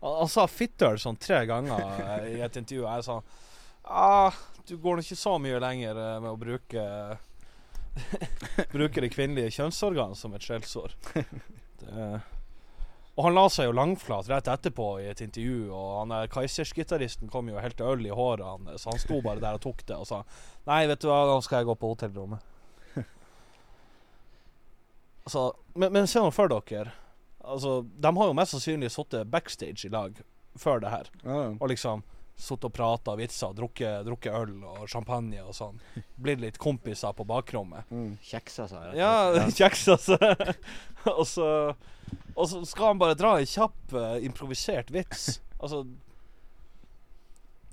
Han, han sa fittøl sånn tre ganger eh, i et intervju. Jeg sa ah, du går nå ikke så mye lenger eh, med å bruke Bruke det kvinnelige kjønnsorgan som et skjellsår. Det, og han la seg jo langflat rett etterpå i et intervju, og han der Kaizers-gitaristen kom jo helt til øl i håret, hans, så han sto bare der og tok det og sa Nei, vet du hva, nå skal jeg gå på hotellrommet. altså, men, men se nå for dere. Altså, de har jo mest sannsynlig sittet backstage i lag før det her, ja, ja. og liksom sittet og prata vitser, drukket, drukket øl og champagne og sånn. Blitt litt kompiser på bakrommet. Mm. Kjeksa seg. Ja, kjeksa seg. og, så, og så skal han bare dra en kjapp uh, improvisert vits. Altså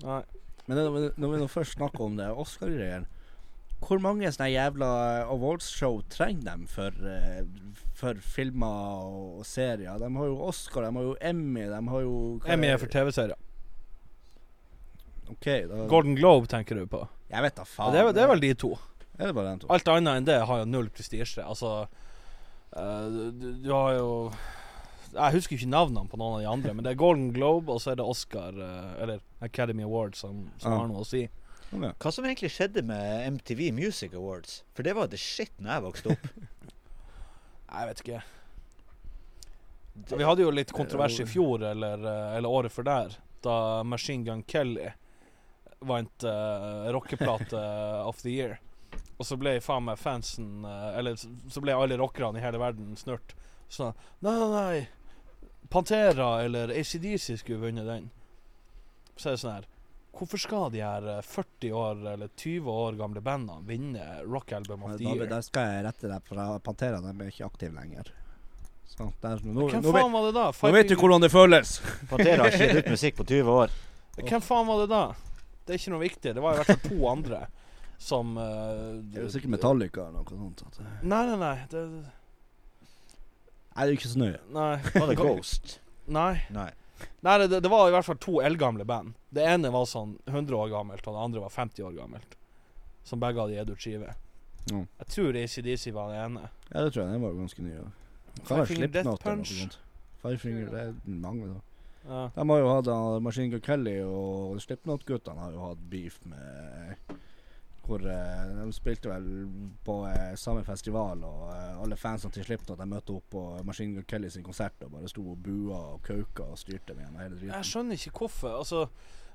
Nei. Men når vi nå først snakker om det Oscar-greier Hvor mange sånne jævla awards-show trenger de for, eh, for filmer og, og serier? De har jo Oscar, de har jo Emmy, de har jo Emmy er for TV-serier. OK, da Golden Globe tenker du på? Jeg vet da faen. det, er, det er vel de to. Er det bare den to? Alt annet enn det har jo null prestisje. Altså uh, du, du har jo Jeg husker ikke navnene på noen av de andre, men det er Golden Globe, og så er det Oscar, uh, eller Academy Awards, som, som Ja. har noe å si. Okay. Hva som egentlig skjedde med MTV Music Awards? For det var the shit når jeg vokste opp. Jeg vet ikke. Vi hadde jo litt kontrovers i fjor, eller, eh, eller året før der, da Machine Gun Kelly vant uh, rockeplate of the year. Og så ble faen meg fansen uh, Eller så- ble alle rockerne i hele verden snurt. Sånn Nei, nei, nei. Pantera eller ACDC skulle vunnet den. Så er det sånn her Hvorfor skal de her eh, 40 år eller 20 år gamle bandene vinne Rock Album of the Year? Da skal jeg rette deg, for Pantera de er ikke aktive lenger. Så der, nå, Hvem nå, faen var det da? nå vet du hvordan det føles. Pantera har ikke gitt ut musikk på 20 år. Hvem faen var det da? Det er ikke noe viktig. Det var i hvert fall to andre som uh, Det er jo sikkert Metallica eller noe sånt. At, uh. Nei, nei, nei. Det, Nei, det er ikke så nøye. nei. Var det Ghost? Nei. Nei. nei det, det var i hvert fall to eldgamle band. Det ene var sånn 100 år gammelt, og det andre var 50 år gammelt. Som begge hadde gitt ut skive. Mm. Jeg tror ACDC var det ene. Ja, det tror jeg. Den var ganske ny. Five Finger Death Punch. Five Finger, det er mange, da. Ja. De har jo hatt uh, Machine Gun Kelly og Slipknot-guttene har jo hatt beef med Hvor uh, de spilte vel på uh, samme festival, og alle fansene til Slipknot de møtte opp på Machine Gun Kelly sin konsert og bare sto og bua og kauka og styrte med den hele Jeg skjønner ikke hvorfor. Altså,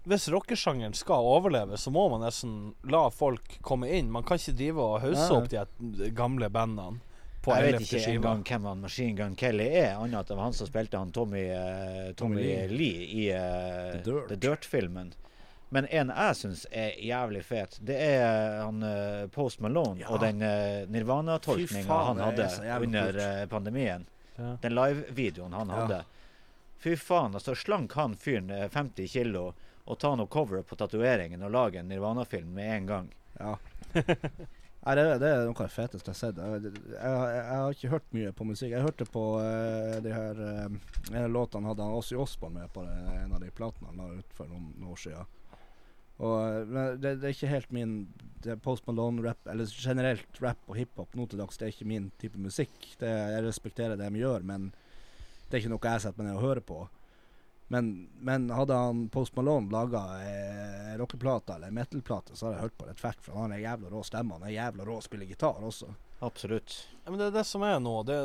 hvis rockesjangeren skal overleve, så må man nesten la folk komme inn. Man kan ikke drive og hausse opp de gamle bandene på Jeg vet ikke engang hvem han Machine Gun Kelly er, annet at det var han som spilte han Tommy, uh, Tommy Tommy Lee. I uh, The Dirt-filmen. Dirt-filmen. Men en jeg syns er jævlig fet, det er han uh, Post Malone Ja. og den Nirvana-tolkninga han hadde under eh, pandemien. Ja. Den live-videoen han Ja. hadde. Fy faen, altså slank han fyren eh, 50 kilo og ta noe cover på tatoveringen og lage en Nirvana-film med en gang. Ja. Det, det er noe av det feteste jeg har sett. Jeg, jeg, jeg, har ikke hørt mye på musikk. Jeg hørte på uh, de her uh, en låt han hadde han Ozzy Osborn med på det, en av de platene han la ut for noen, noen år siden. Og, eh, men det, det er ikke helt min Post Malone-rap, eller generelt rap og hiphop nå til dags, det er ikke min type musikk. Det, jeg respekterer det de gjør, men det er ikke noe jeg setter meg ned og hører på. Men, men hadde han Post Malone laga eh, rockeplate eller metal-plate, så hadde jeg hørt på det tvert, for han har jævla rå stemme. Han er jævla rå å spille gitar også. Absolutt. Ja, men det er det som er nå. Det,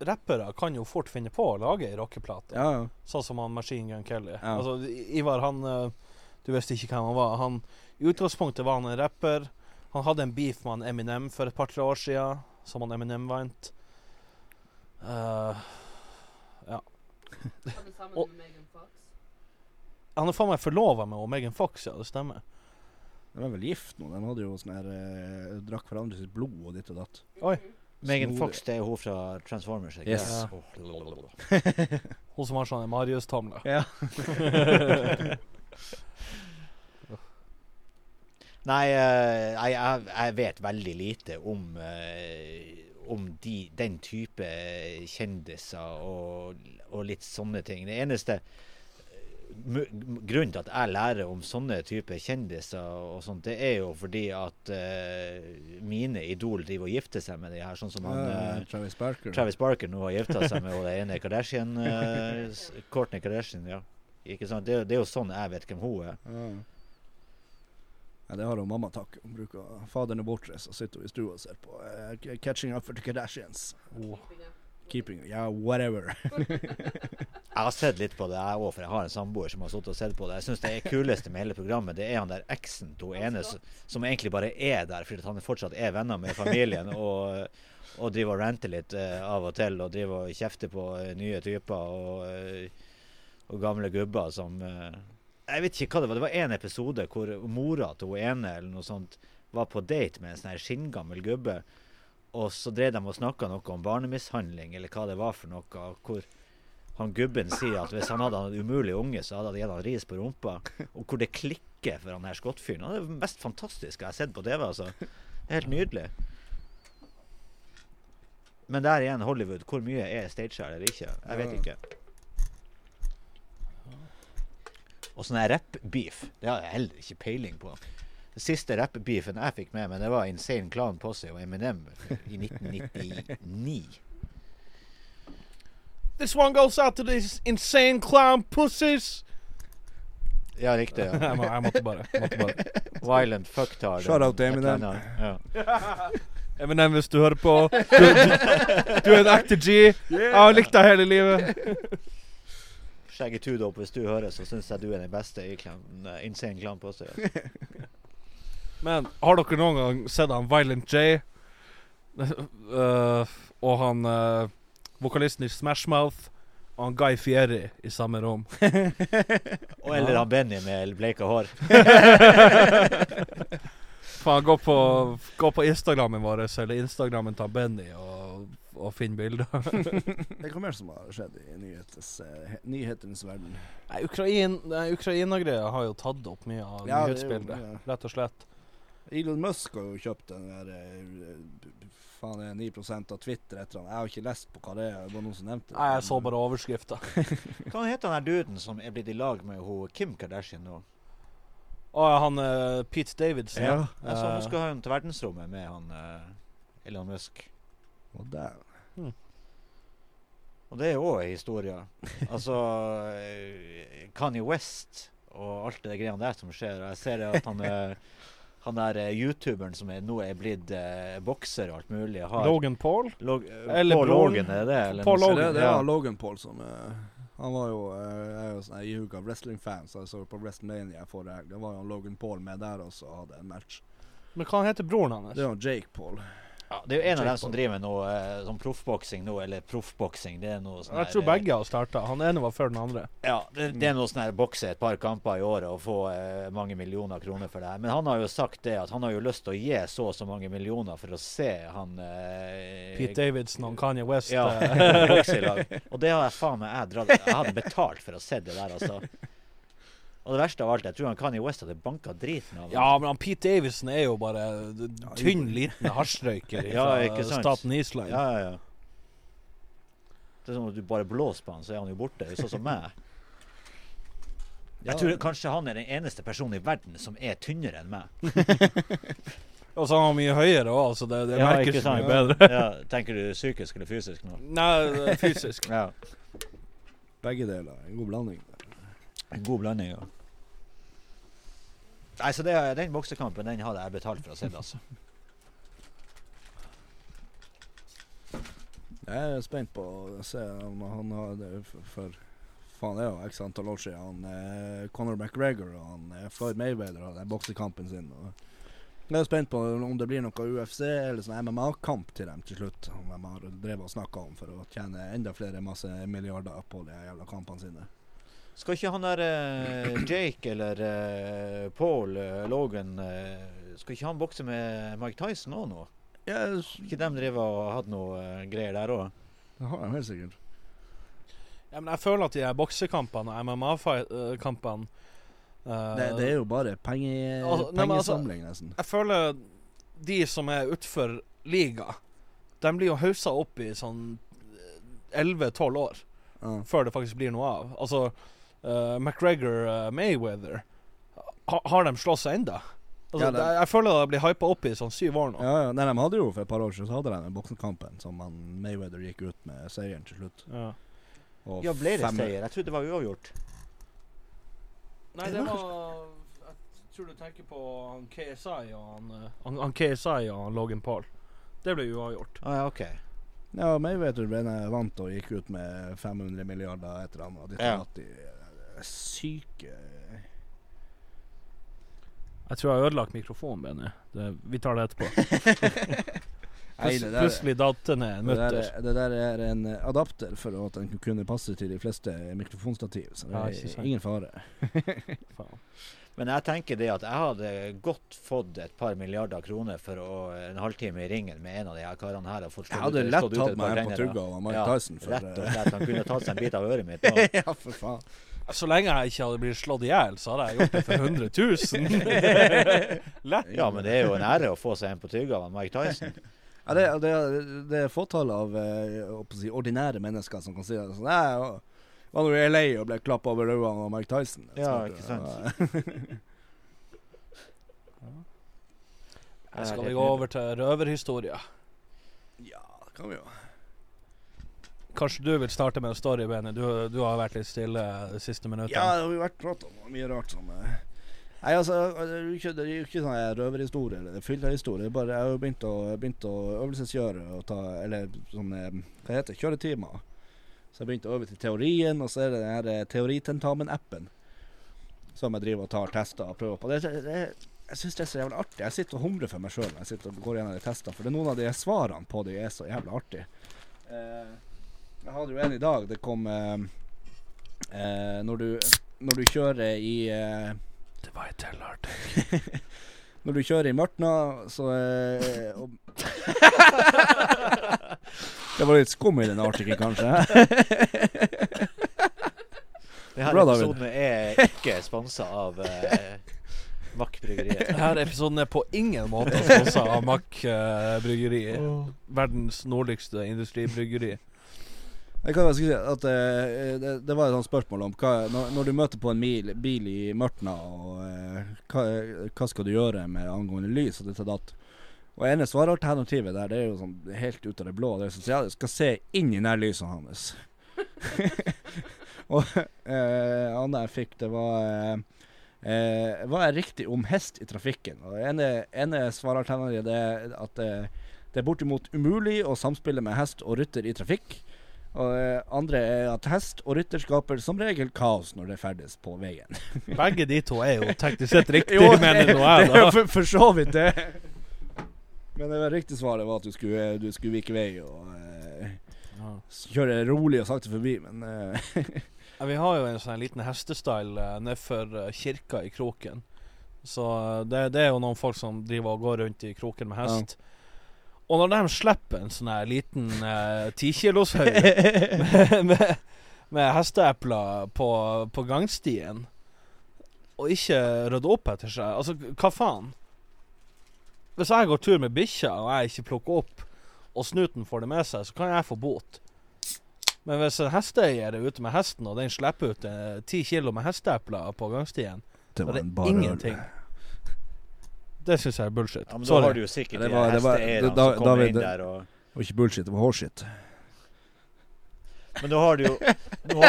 rappere kan jo fort finne på å lage ei rockeplate. Ja, ja. Sånn som han Machine Gun Kelly. Ja. Altså, Ivar, han eh, Du visste ikke hvem han var. Han, I utgangspunktet var han en rapper. Han hadde en beef med han Eminem for et par-tre år siden, som han Eminem vant. Eh, er sammen Og- med Megan Fox. han er faen meg forlova med Megan Fox, ja. Det stemmer. De er vel gift nå. De hadde jo sånn her eh, Drakk hverandre sitt blod og ditt og datt. Oi. Megan Fox det er hun fra Transformers. Ikke? Yes. Ja. Hun som har sånne Marius-tomler. Ja. Nei, uh, jeg, jeg vet veldig lite om, uh, om de, den type kjendiser og, og litt sånne ting. Det eneste eh, grunnen til at jeg lærer om sånne typer kjendiser og sånt, det er jo fordi at uh, mine idol driver og gifter seg med de her, sånn som han eh, Travis Barker. Travis Barker nå har gifta seg med der ene Kardashian uh, Courtney Kardashian, ja. Ikke sant? Det, det er jo sånn jeg vet hvem hun er. Ja. ja, det har hun mamma takk. Hun bruker Faderen er bortreist, og sitter hun i stua og ser på 'Catching Up for the Kardashians'. Keeping Ja, whatever. Jeg har sett litt på det, jeg òg, for jeg har en samboer som har sittet og sett på det. Jeg syns det er kuleste med hele programmet, det er han der eksen til hun ene som, egentlig bare er der fordi han fortsatt er venner med familien og, og driver og ranter litt eh, av og til og driver og kjefter på eh, nye typer og, eh, og gamle gubber som eh, Jeg vet ikke hva det var. Det var en episode hvor mora til hun ene eller noe sånt var på date med en sånn her skinngammel gubbe. Og så drev de og snakka noe om barnemishandling, eller hva det var for noe. Hvor han gubben sier at hvis han hadde en umulig unge, så hadde han gitt han ris på rumpa. Og hvor det klikker for han her skottfyren. Det er det mest fantastiske jeg har sett på TV. altså. Helt nydelig. Men der igjen, Hollywood. Hvor mye er staged eller ikke? Jeg vet ikke. Og sånn her rap-beef, det har jeg heller ikke peiling på. Siste rap-beefen jeg fikk med meg, det var Insane Clown Posse og Eminem i 1999. This one goes out to these insane clown pussies. Ja, riktig. ja. jeg, må, jeg måtte bare. Måtte bare. Violent fucktard. Shout out til Eminem. Ja. Eminem, hvis du hører på. Du, du, du er en ekte G. Jeg har likt deg hele livet. Shaggy Tudop, hvis du hører, så syns jeg du er den beste i clown, uh, Insane clown på seg. Men har dere noen gang sett han Violent J? Uh, og han uh, vokalisten i Smash Mouth og han Guy Fieri i samme rom. Og eller han Benny med bleika hår. Faen, gå på, gå på Instagrammen vår eller Instagrammen til Benny og, og finn bilder. Det er hva mer som har skjedd i nyhetes, uh, he- nyhetenes verden? Nei, Ukrain, Ukraina-greia har jo tatt opp mye av Ja, jo- nyhetsbildet, ja. rett og slett. Elon Musk har jo kjøpt den der eh, Faen, er 9 av Twitter etter han. Jeg har ikke lest på hva det er. Det var noen som nevnte det. Nei, jeg så bare overskrifta. Hva heter han der duden som er blitt i lag med ho, Kim Kardashian nå? Å ja, han uh, Pete Davidson. Ja. Jeg så hun Eh, skal ha en til verdensrommet med han uh, Elon Musk. Og der. Hmm. Og det er jo òg historie. Altså Kanye West og alt det greiene der som skjer. Og jeg ser at han er han der eh, youtuberen som er, nå er blitt eh, bokser og alt mulig, har Logan Paul. Log uh, Eller Paul. Logan, er det? Eller Paul? Logan, det, det ja. var Logan Paul som Han var jo Jeg er jo sånn ihuga wrestlingfan, så jeg så på WrestleMania forrige helg. Det var jo Logan Paul med der også og hadde en match. Men hva heter broren hans? Det var Jake Paul. Ja, det er jo en av dem som driver med noe eh, sånn proffboksing nå, eller proffboksing. Det er noe sånn Jeg tror her, eh, begge har starta. Han ene var før den andre. Ja, det, det er noe sånn her bokse et par kamper i året og få eh, mange millioner kroner for det. her. Men han har jo sagt det at han har jo lyst til å gi så og så mange millioner for å se han eh, Pete Davidson og Kanye West. Ja, eh, bokse i lag. Og det har jeg faen meg jeg dratt Jeg hadde betalt for å se det der, altså. Og det verste av alt, jeg tror han Kanye West hadde banka driten av ham. ja, men han Pete Davison er jo bare tynn, liten hasjrøyker Ja, fra staten Island. Ja, ja, ja. Det er sånn at du bare blåser på han, så er han jo borte. Sånn som meg. Jeg tror kanskje han er den eneste personen i verden som er tynnere enn meg. Og så er han mye høyere òg, så det, det Ja, merkes mye bedre. Ja, tenker du psykisk eller fysisk nå? Nei, fysisk. Ja. Begge deler. En god blanding. En god blanding, ja. Nei, så det, Den boksekampen den hadde jeg betalt for å se. Altså. Jeg er spent på å se om han har det for, for Faen, det er jo x antall år siden han eh, Conor McGregor og han eh, Floyd Mayweather hadde boksekampen sin. Og jeg er spent på om det blir noe UFC eller sånn MMA-kamp til dem til slutt. Om de har drevet og snakka om for å tjene enda flere masse milliarder på de jævla kampene sine. Skal ikke han der eh, Jake eller eh, Paul eh, Logan eh, Skal ikke han bokse med Mike Tyson òg nå? Yes. Ikke de driver og hadde noe eh, greier der òg? det har de helt sikkert. Ja, men jeg føler at de her boksekampene og MMA-kampene Det, det er jo bare penge, Altså, nei, men altså- pengesamling, nesten. Jeg føler de som er utfor liga, de blir jo haussa opp i sånn 11-12 år Ja. før det faktisk blir noe av. Altså eh, McGregor uh, Mayweather ha, Har de slåss ennå? Altså, Ja, det- det, jeg føler det blir hypa opp i sånn syv år nå. Ja, ja. Nei, de hadde jo for et par år siden Så hadde de den boksekampen som han Mayweather gikk ut med seieren til slutt. Ja. Og Ja, ble det fem- seier? Jeg trodde det var uavgjort. Nei, det var Jeg tror du tenker på han KSI og han, eh, han, han KSI og han Logan Paul. Det ble uavgjort. Ah, ja, ok. Ja, Mayweather ble vant og gikk ut med 500 milliarder etter han. Og de Ja. Syke Jeg tror jeg har ødelagt mikrofonen, Benny. Det, vi tar det etterpå. Nei, Plus, det der- plutselig datt det ned en det der, det der er en eh, adapter for at den kunne passe til de fleste mikrofonstativ. Så det er ja, ingen fare. Faen. Men jeg tenker det at jeg hadde godt fått et par milliarder kroner for å, en halvtime i ringen med en av de her karene her. Og fått Jeg hadde lett tatt meg på tugga av Ja, Tyson. For, Rett og slett. Han kunne tatt seg en bit av øret mitt. Ja, for faen. Så lenge jeg ikke hadde blitt slått i hjel, så hadde jeg gjort det for 100 000. Ja, men det er jo en ære å få seg en på tygga av Mike Tyson. Ja, det, det, det er fåtall av eh, si, ordinære mennesker som kan si det sånn jeg var nå i LA og ble klappa over øynene av Mike Tyson. Ja, ikke sant. Skal vi gå over til røverhistorier. ja, det kan vi jo. Kanskje du vil starte med en story, Benny. Du, du har vært litt stille det siste minuttet. Ja, det har jo vært prat om mye rart som sånn. Nei, altså, det er jo ikke, det er jo ikke sånn røverhistorie eller fyllehistorie. bare- Jeg har jo begynt å, begynt å øvelsesgjøre og ta Eller sånn eh, Hva heter det? Kjøretimer. Så jeg begynte å øve til teorien, og så er det den her eh, teoritentamen-appen som jeg driver og tar tester og prøver på. Det, det, det, jeg syns det er så jævlig artig. Jeg sitter og humrer for meg sjøl når jeg sitter og går gjennom de testene, for noen av de svarene på de er så jævlig artige. Eh, jeg hadde jo en i dag. Det kom eh, eh, når, du, når du kjører i eh, Det var et tellart. Når du kjører i Mørtna, så eh, og Det var litt skum i den artikkelen, kanskje. Denne episoden er ikke sponsa av eh, Mack bryggeriet. Denne episoden er på ingen måte sponsa av Mack eh, bryggeri. Verdens nordligste industribryggeri. Jeg kan si at eh, det, det var et sånt spørsmål om hva, når, når du møter på en mil, bil i Mørtna, og eh, hva, hva skal du gjøre med angående lys og ditt og datt. Og ene svaralternativet der, det er jo sånn helt ut av det blå. Det er sånn, ja, du skal se inn i nærlysene hans. og eh, annet jeg fikk, det var eh, eh, Hva er riktig om hest i trafikken? Og ene, ene svaralternativet er at det, det er bortimot umulig å samspille med hest og rytter i trafikk. Og eh, andre er at hest og rytter skaper som regel kaos når det ferdes på veien. Begge de to er jo teknisk sett riktig, Jo, mener nå det jeg, er jo da. for, for så vidt det. Men det riktige svaret var at du skulle, du skulle vike vei og eh, kjøre rolig og sakte forbi, men eh, Ja, vi har jo en sånn liten hestestall uh, nedfor kirka i Kroken. Så eh, det, det er jo noen folk som driver og går rundt i kroken med hest. Og når de slipper en sånn her liten tikiloshaug med, med, med hesteepler på, på gangstien, og ikke rydder opp etter seg Altså, hva faen? Hvis jeg går tur med bikkja, og jeg ikke plukker opp, og snuten får det med seg, så kan jeg få bot. Men hvis en hesteeier er ute med hesten, og den slipper ut eh, ti kilo med hesteepler på gangstien, det var en bare ingenting. Det syns jeg er bullshit. Ja, men da Sorry. har du jo sikkert Det de var- det hesteeierne som kommer David, inn det- der og Det var ikke bullshit, det var hårshit. Men da har du jo Nå,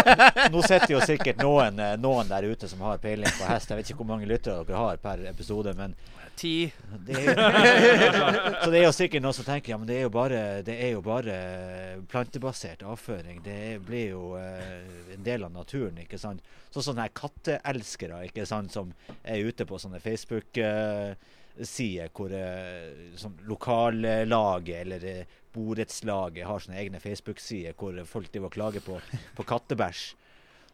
nå sitter jo sikkert noen, eh, noen der ute som har peiling på hest. Jeg vet ikke hvor mange lyttere dere har per episode, men Ti. det er, Så det er jo sikkert noen som tenker ja, men det er jo bare, det er jo bare plantebasert avføring. Det blir jo eh, en del av naturen, ikke sant. Sånn sånne katteelskere ikke sant, som er ute på sånne Facebook-sider hvor eh, sånn lokallaget eller eh, borettslaget har sånne egne Facebook-sider hvor folk driver og klager på, på kattebæsj.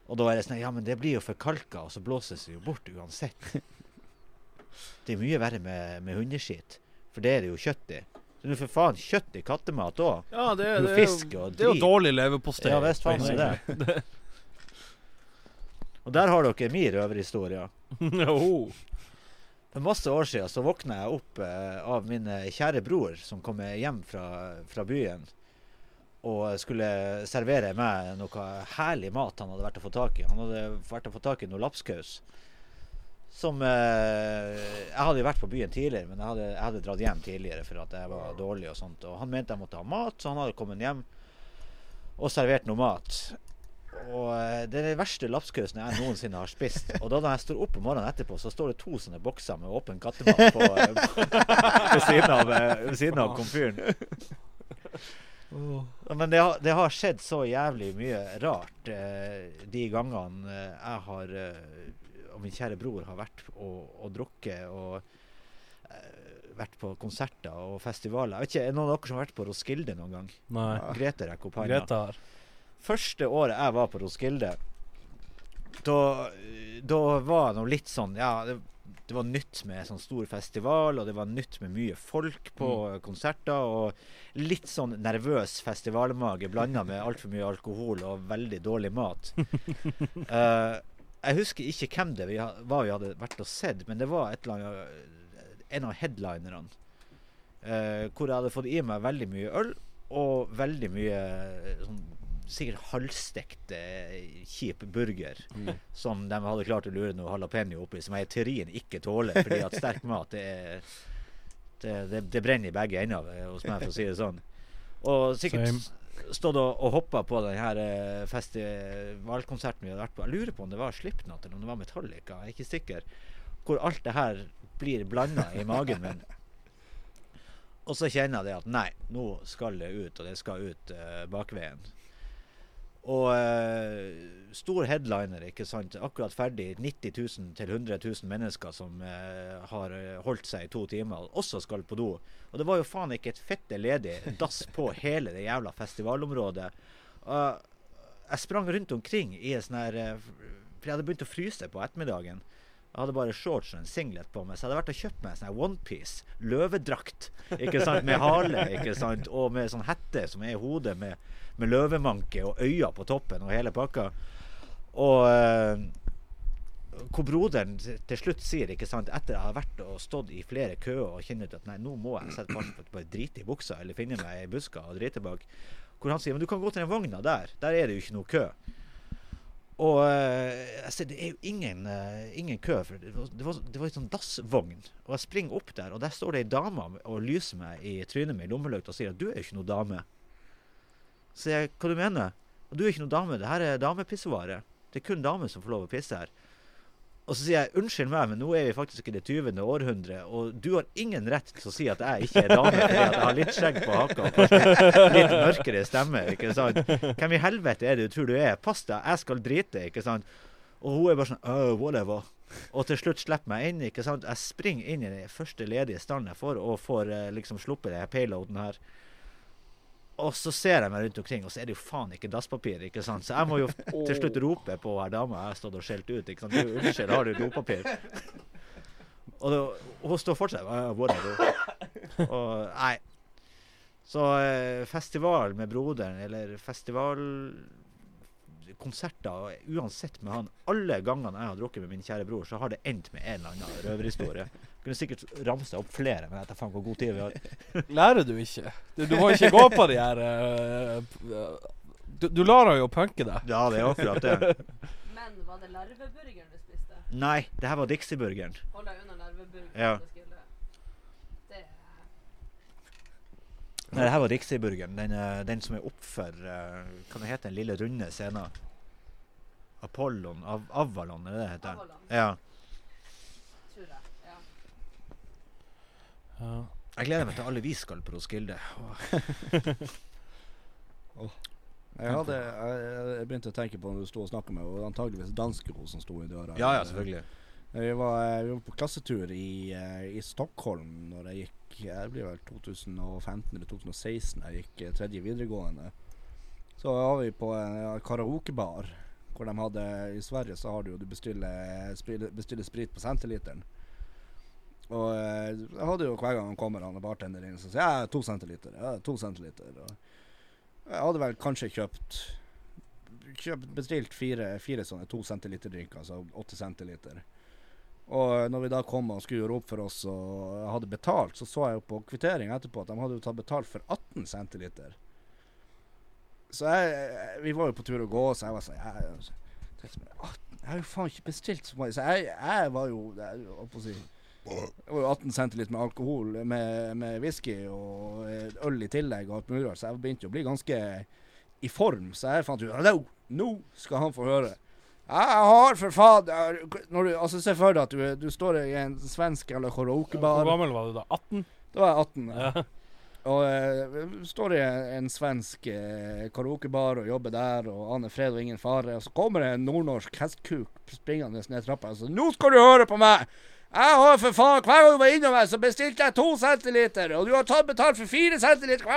Og da er det sånn Ja, men det blir jo forkalka, og så blåses det jo bort uansett. Det er mye verre med, med hundeskitt, for det er det jo kjøtt i. Så er for faen kjøtt i kattemat òg. Ja, det, det, fisk og det er jo drit. dårlig leverpostei. Ja visst faen er det. Og der har dere min røverhistorie. Jo. For masse år siden så våkna jeg opp eh, av min eh, kjære bror som kom hjem fra, fra byen. Og skulle servere meg noe herlig mat han hadde vært å få tak i. Han hadde vært å få tak i noe lapskaus. Som eh, Jeg hadde jo vært på byen tidligere, men jeg hadde, jeg hadde dratt hjem tidligere for at jeg var dårlig. og sånt Og han mente jeg måtte ha mat, så han hadde kommet hjem og servert noe mat. Og eh, Det er den verste lapskausen jeg noensinne har spist. Og da når jeg står opp om morgenen etterpå, så står det to sånne bokser med åpen kattemat på, eh, ved, siden av, eh, ved siden av komfyren. Men det har, det har skjedd så jævlig mye rart eh, de gangene jeg har og min kjære bror har vært og, og drukket og eh, vært på konserter og festivaler. Jeg vet ikke, Er det noen av dere som har vært på Roskilde noen gang? Nei. Grete rekker opp hånda. Første året jeg var på Roskilde, da, da var det litt sånn Ja, det, det var nytt med sånn stor festival, og det var nytt med mye folk på konserter. Og litt sånn nervøs festivalmage blanda med altfor mye alkohol og veldig dårlig mat. uh, jeg husker ikke hvem det vi, var vi hadde vært og sett, men det var et eller annet, en av headlinerne. Uh, hvor jeg hadde fått i meg veldig mye øl og veldig mye eh, sånn, sikkert halvstekt eh, kjip burger som de hadde klart å lure noe jalapeño oppi, som jeg i teorien ikke tåler, fordi at sterk mat det, er, det, det, det brenner i begge ender eh, hos meg, for å si det sånn. Og sikkert Same. stått og, og hoppa på den her eh, festivalkonserten vi hadde vært på. Jeg lurer på om det var Slipknot eller om det var Metallica, jeg er ikke sikker. hvor alt det her blir blanda i magen min. Og så kjenner jeg det at nei, nå skal det ut, og det skal ut uh, bakveien. Og eh, stor headliner, ikke sant. Akkurat ferdig. 90 000 til 100 000 mennesker som eh, har eh, holdt seg i to timer, også skal på do. Og det var jo faen ikke et fette ledig dass på hele det jævla festivalområdet. Og jeg sprang rundt omkring i en sånn her eh, For jeg hadde begynt å fryse på ettermiddagen. Jeg hadde bare shorts og en singlet på meg, så jeg hadde vært og kjøpt meg en sånn onepiece, løvedrakt, ikke sant, med hale, ikke sant, og med sånn hette som er i hodet, med, med løvemanke og øyer på toppen og hele pakka. Og eh, hvor broderen til slutt sier, ikke sant, etter jeg har vært og stått i flere køer og kjenner ut at nei, nå må jeg sette fart på bare drite i buksa eller finne meg i buska og drite bak, hvor han sier men du kan gå til den vogna der, der er det jo ikke noe kø. Og eh, jeg ser, det er jo ingen, eh, ingen kø, for det var, det en sånn dassvogn. Og jeg springer opp der, og der står det ei dame og lyser meg i trynet med lommelykt og sier at du er jo ikke noe dame. Så jeg hva du mener? Og du er ikke noen dame, det her er damepissoaret. Det er kun damer som får lov å pisse her. Og så sier jeg unnskyld meg, men nå er vi faktisk i det 20. århundre, og du har ingen rett til å si at jeg ikke er dame fordi at jeg har litt skjegg på haka og litt mørkere stemme. ikke sant? Hvem i helvete er det du tror du er? Pass deg, jeg skal drite, ikke sant? Og hun er bare sånn oh, whatever. Og til slutt slipper meg inn. ikke sant? Jeg springer inn i den første ledige standen jeg får, og får eh, liksom sluppet det payloaden her. Og så ser jeg meg rundt omkring, og så er det jo faen ikke dasspapir. ikke sant? Så jeg må jo til slutt rope på her dama jeg har stått og skjelt ut. ikke sant? Du, Unnskyld, har du dopapir? Og, det, og hun står fortsatt hvor er du? Og nei. Så eh, festival med broderen, eller festivalkonserter, uansett med han Alle gangene jeg har drukket med min kjære bror, så har det endt med en eller annen røverhistorie. Kunne sikkert ramse opp flere, men jeg vet faen hvor god tid vi har. Lærer du ikke? Du, du må ikke gå på de her uh, du, du lar han jo punke deg. Ja, det er akkurat det. Men var det larveburgeren du spiste? Nei, det her var Dixie-burgeren. Hold deg unna larveburgeren. Ja. Det skulle- Det Nei, det her var Dixie-burgeren. Den, eh, den som er oppfor uh, Hva det heter den lille runde scenen? Apollon? Av, Avalon, er det det heter? Avalon. Ja. tror jeg. Ja. Ja. Jeg gleder meg til alle vi skal på Roskilde. Jeg, hadde, jeg, jeg begynte å tenke på når du sto og snakka med henne, antageligvis danskero som sto i døra. Ja, ja, selvfølgelig. Vi var, vi var på klassetur i, eh, i Stockholm når jeg gikk Det blir vel 2015 eller 2016 jeg gikk eh, tredje videregående. Så var vi på en karaokebar hvor de hadde I Sverige så har du jo Du bestiller, bestiller sprit på centiliteren. Og eh, jeg hadde jo hver gang han kommer han bartender inn, så sier jeg to centiliter. Ja, to centiliter. Og jeg hadde vel kanskje kjøpt kjøpt, bestilt fire, fire sånne to centiliter drinker, altså åtte centiliter. Og når vi da kom og skulle gjøre opp for oss og hadde betalt, så så jeg jo på kvittering etterpå at de hadde jo tatt betalt for 18 centiliter. Så jeg, vi var jo på tur å gå, så jeg var sånn Jeg, jeg, tenkte sånn, «Ah, jeg har jo faen ikke bestilt så mye. Så jeg, jeg var jo jeg, si det var jo 18 centiliter med alkohol, med, med whisky og eh, øl i tillegg og alt mulig så jeg begynte å bli ganske i form. Så jeg fant ut at nå skal han få høre. Jeg har for faen når du, altså Se for deg at du, du står i en svensk eller Hvor gammel var du da? 18? Da var jeg 18. Ja. Og eh, står i en, en svensk eh, karaokebar og jobber der, og aner fred og ingen fare. Og så kommer det en nordnorsk hestkuk springende ned trappa og sier 'Nå skal du høre på meg!' Jeg har for faen Hver gang du var innom meg, så bestilte jeg to centiliter, og du har tatt betalt for fire centiliter.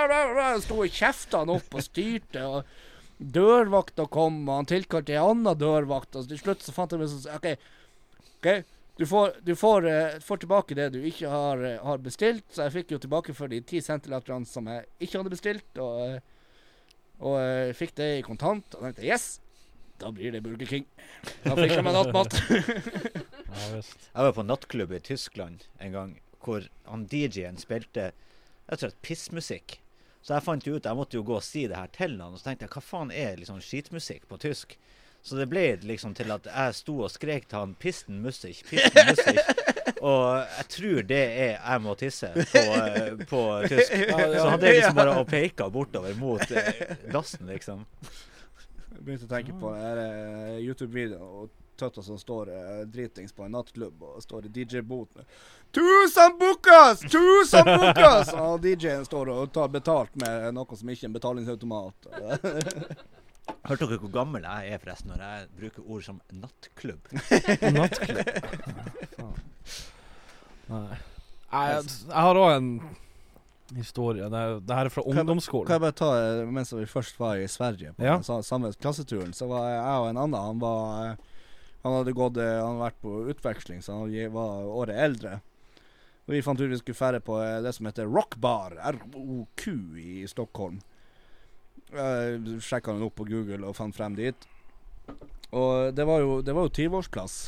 Sto og kjefta han opp og styrte. og Dørvakta kom, og han tilkalte ei anna dørvakt, og til slutt så fant jeg meg sånn OK, ok, du får, du får, uh, får tilbake det du ikke har, uh, har bestilt. Så jeg fikk jo tilbake for de ti centiliterne som jeg ikke hadde bestilt, og, eh, og uh, fikk det i kontant. Og tenkte yes, da blir det Burger King. Da fikk jeg meg nattmat. Ja. Jeg var på nattklubb i Tyskland en gang hvor han DJ-en spilte jeg tror pissmusikk. Så jeg fant jo ut jeg måtte jo gå og si det her til han, og så tenkte jeg hva faen er liksom skitmusikk på tysk? Så det ble liksom til at jeg sto og skrek til han 'Pisten musikk', 'Pisten musikk'. Og jeg tror det er 'jeg må tisse' på, eh, på tysk. Så han drev liksom bare og peka bortover mot eh, dassen, liksom. Jeg begynte å tenke på den der, eh, YouTube-videoen, og tøtter som står eh, dritings på en nattklubb og står i DJ-bot med 'Tusen bukkas! Tusen bukkas!' Og DJ-en står og tar betalt med noe som ikke er en betalingsautomat. Hørte dere hvor gammel jeg er forresten når jeg bruker ord som nattklubb? Nattklubb. Nei. Jeg, jeg har òg en historie. Det, er- det her er fra Kan jeg- ungdomsskolen. Kan jeg bare ta eh, mens vi først var i Sverige, på Ja. den samme klasseturen, så var jeg og en annen Han var eh, Han hadde gått eh, Han hadde vært på utveksling, så han var året eldre. Og vi fant ut vi skulle ferde på eh, det som heter Rockbar, ROQ, i Stockholm. Jeg sjekka den opp på Google og fant frem dit. Og det var jo, det var jo 20-årsplass.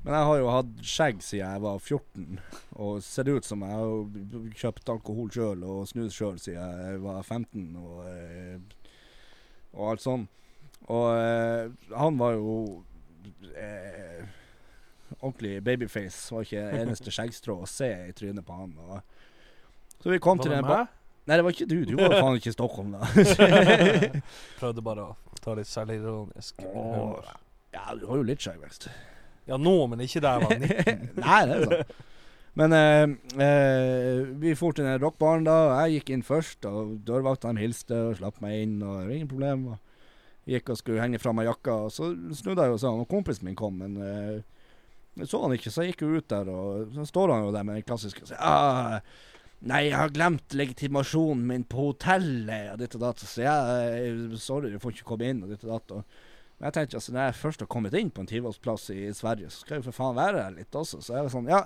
Men jeg har jo hatt skjegg siden jeg var 14, og ser ut som jeg har kjøpt alkohol sjøl og snus sjøl siden jeg var 15 og, eh, og alt sånn. Og eh, han var jo eh, ordentlig babyface. Var ikke eneste skjeggstrå å se i trynet på han. Og, så vi kom Var til den ba? Nei, det var ikke du. Du var faen ikke i Stockholm da. Prøvde bare å ta litt selvironisk. humor. ja, du har jo litt skjeggvekst. Ja, nå, men ikke der jeg var 19. Nei, det er sant. Men eh, eh, vi dro til den rockbaren da, og jeg gikk inn først, og dørvaktene hilste og slapp meg inn, og det var ingen problem. Og gikk og skulle henge fra meg jakka, og så snudde jeg og sa, og kompisen min kom, men uh, så han ikke, så jeg gikk jo ut der, og så står han jo der med den klassiske og sier ah, Nei, jeg har glemt legitimasjonen min på hotellet, og ditt og datt. Så jeg eh, Sorry, du får ikke komme inn, og ditt og datt. Men jeg tenkte altså, når jeg først har kommet inn på en tivolsplass i Sverige, så skal jeg jo for faen være her litt også. Så jeg var sånn, ja,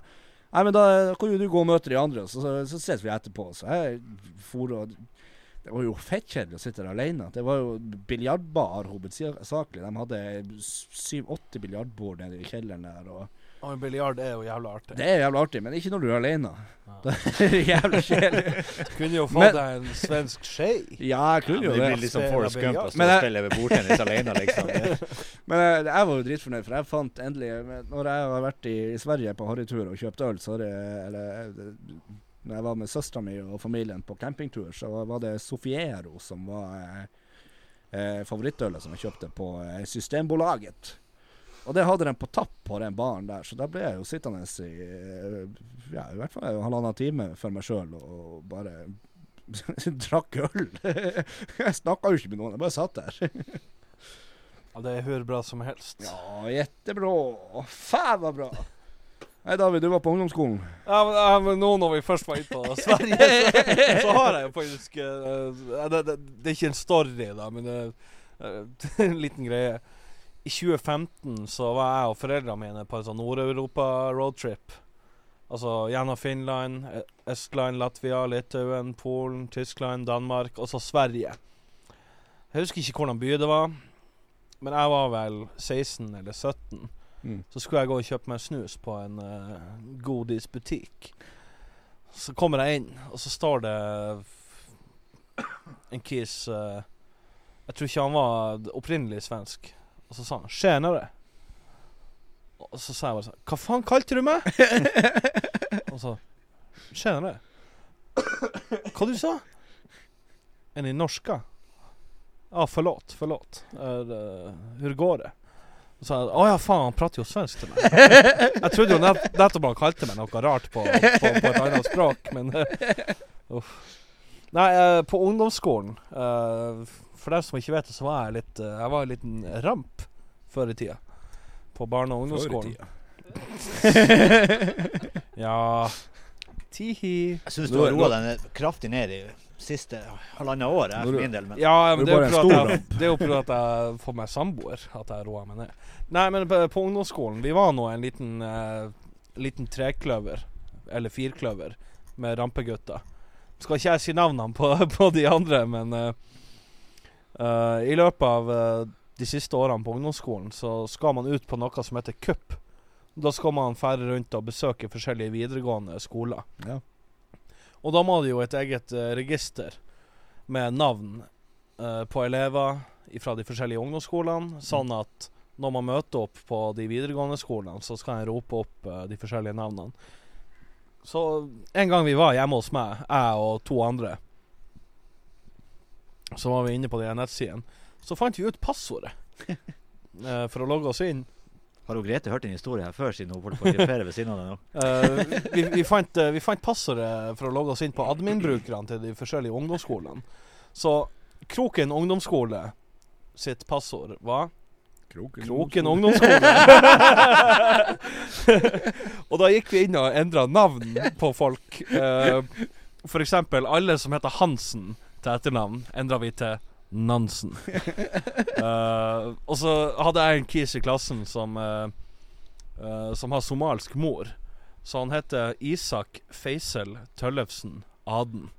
nei, men da kan jo du gå og møte de andre, så, så, så ses vi etterpå. Så jeg for og Det var jo fettkjedelig å sitte der alene. Det var jo biljardbar hovedsakelig. De hadde syv-åtte biljardbord nede i kjelleren der. og Og en biljard er jo jævla artig. Det er jævlig artig, men ikke når du er alene. Ja. Det er jævla kjedelig. Kunne jo få Men- deg en svensk skje. Ja, jeg kunne Ja, jo men det det. blir liksom Spiller Forrest Gump å stå og spille ved bordtennis alene, liksom. Men jeg, jeg var jo dritfornøyd, for jeg fant endelig Når jeg har vært i, i Sverige på harrytur og kjøpt øl, så har jeg Eller når jeg var med søstera mi og familien på campingtur, så var det Sofiero som var eh, eh, favorittølet som jeg kjøpte på eh, Systembolaget. Og det hadde de på tapp på den baren der, så da ble jeg jo sittende i eh, ja, i hvert fall en halvannen time for meg sjøl og bare drakk øl. jeg snakka jo ikke med noen, jeg bare satt der. Ja, det er hvor bra som helst. Ja, jettebra. Fan vad bra. Nei, David, du var på ungdomsskolen. Ja, men, ja, men nå når vi først var inne på Sverige, så, så har jeg jo faktisk uh, det, det, det er ikke en story, da, men det er en liten greie. I 2015 så var jeg og foreldrene mine på en sånn Nord-Europa-roadtrip. Altså gjennom Finland, E- Estland, Latvia, Litauen, Polen, Tyskland, Danmark og så Sverige. Jeg husker ikke hvordan by det var, men jeg var vel 16 eller 17. Mm. Så skulle jeg gå og kjøpe meg snus på en uh, godisbutikk. Så kommer jeg inn, og så står det en kis uh, Jeg tror ikke han var opprinnelig svensk. Og så sa han 'tjenere'. Og så sa jeg bare sånn 'Hva faen kalte du meg?' og så 'Tjenere'. Hva du sa? Er ni norska? Ja, förlåt, förlåt. Uh, hur går det? Og så sa 'Å ja, faen, han prater jo svensk til meg'. Jeg trodde jo nett, nettopp han kalte meg noe rart på, på, på et annet språk, men uff. Nei, uh, på ungdomsskolen uh, For dem som ikke vet det, så var jeg litt Jeg var en liten ramp før i tida. På barne- og ungdomsskolen. Ja Tihi. Jeg syns du har roa deg kraftig ned i siste halvannet år, jeg, for min del. Men Ja, men det er jo fordi jeg, det er jo at jeg får meg samboer at jeg roer meg ned. Nei, men på, på ungdomsskolen Vi var nå en liten uh, Liten trekløver, eller firkløver, med rampegutter. Skal ikke jeg si navnene på, på de andre, men uh, uh, i løpet av de siste årene på ungdomsskolen så skal man ut på noe som heter cup. Da skal man fære rundt og besøke forskjellige videregående skoler. Ja. Og da må det jo et eget eh, register med navn eh, på elever fra de forskjellige ungdomsskolene, sånn at når man møter opp på de videregående skolene, så skal en rope opp eh, de forskjellige navnene. Så en gang vi var hjemme hos meg, jeg og to andre, så var vi inne på de nettsidene, så fant vi ut passordet eh, for å logge oss inn. Har hun Grete hørt en historie her før, siden hun holdt på å griffere ved siden av deg nå? Uh, vi, vi, fant, uh, vi fant passordet for å logge oss inn på admin-brukerne til de forskjellige ungdomsskolene. Så Kroken ungdomsskole sitt passord var Kroken ungdomsskole. og da gikk vi inn og endra navn på folk. Uh, for eksempel alle som heter Hansen til etternavn, endra vi til Nansen. uh, og så hadde jeg en kis i klassen som uh, uh, Som har somalsk mor. Så han heter Isak Feisel Tøllefsen Aden.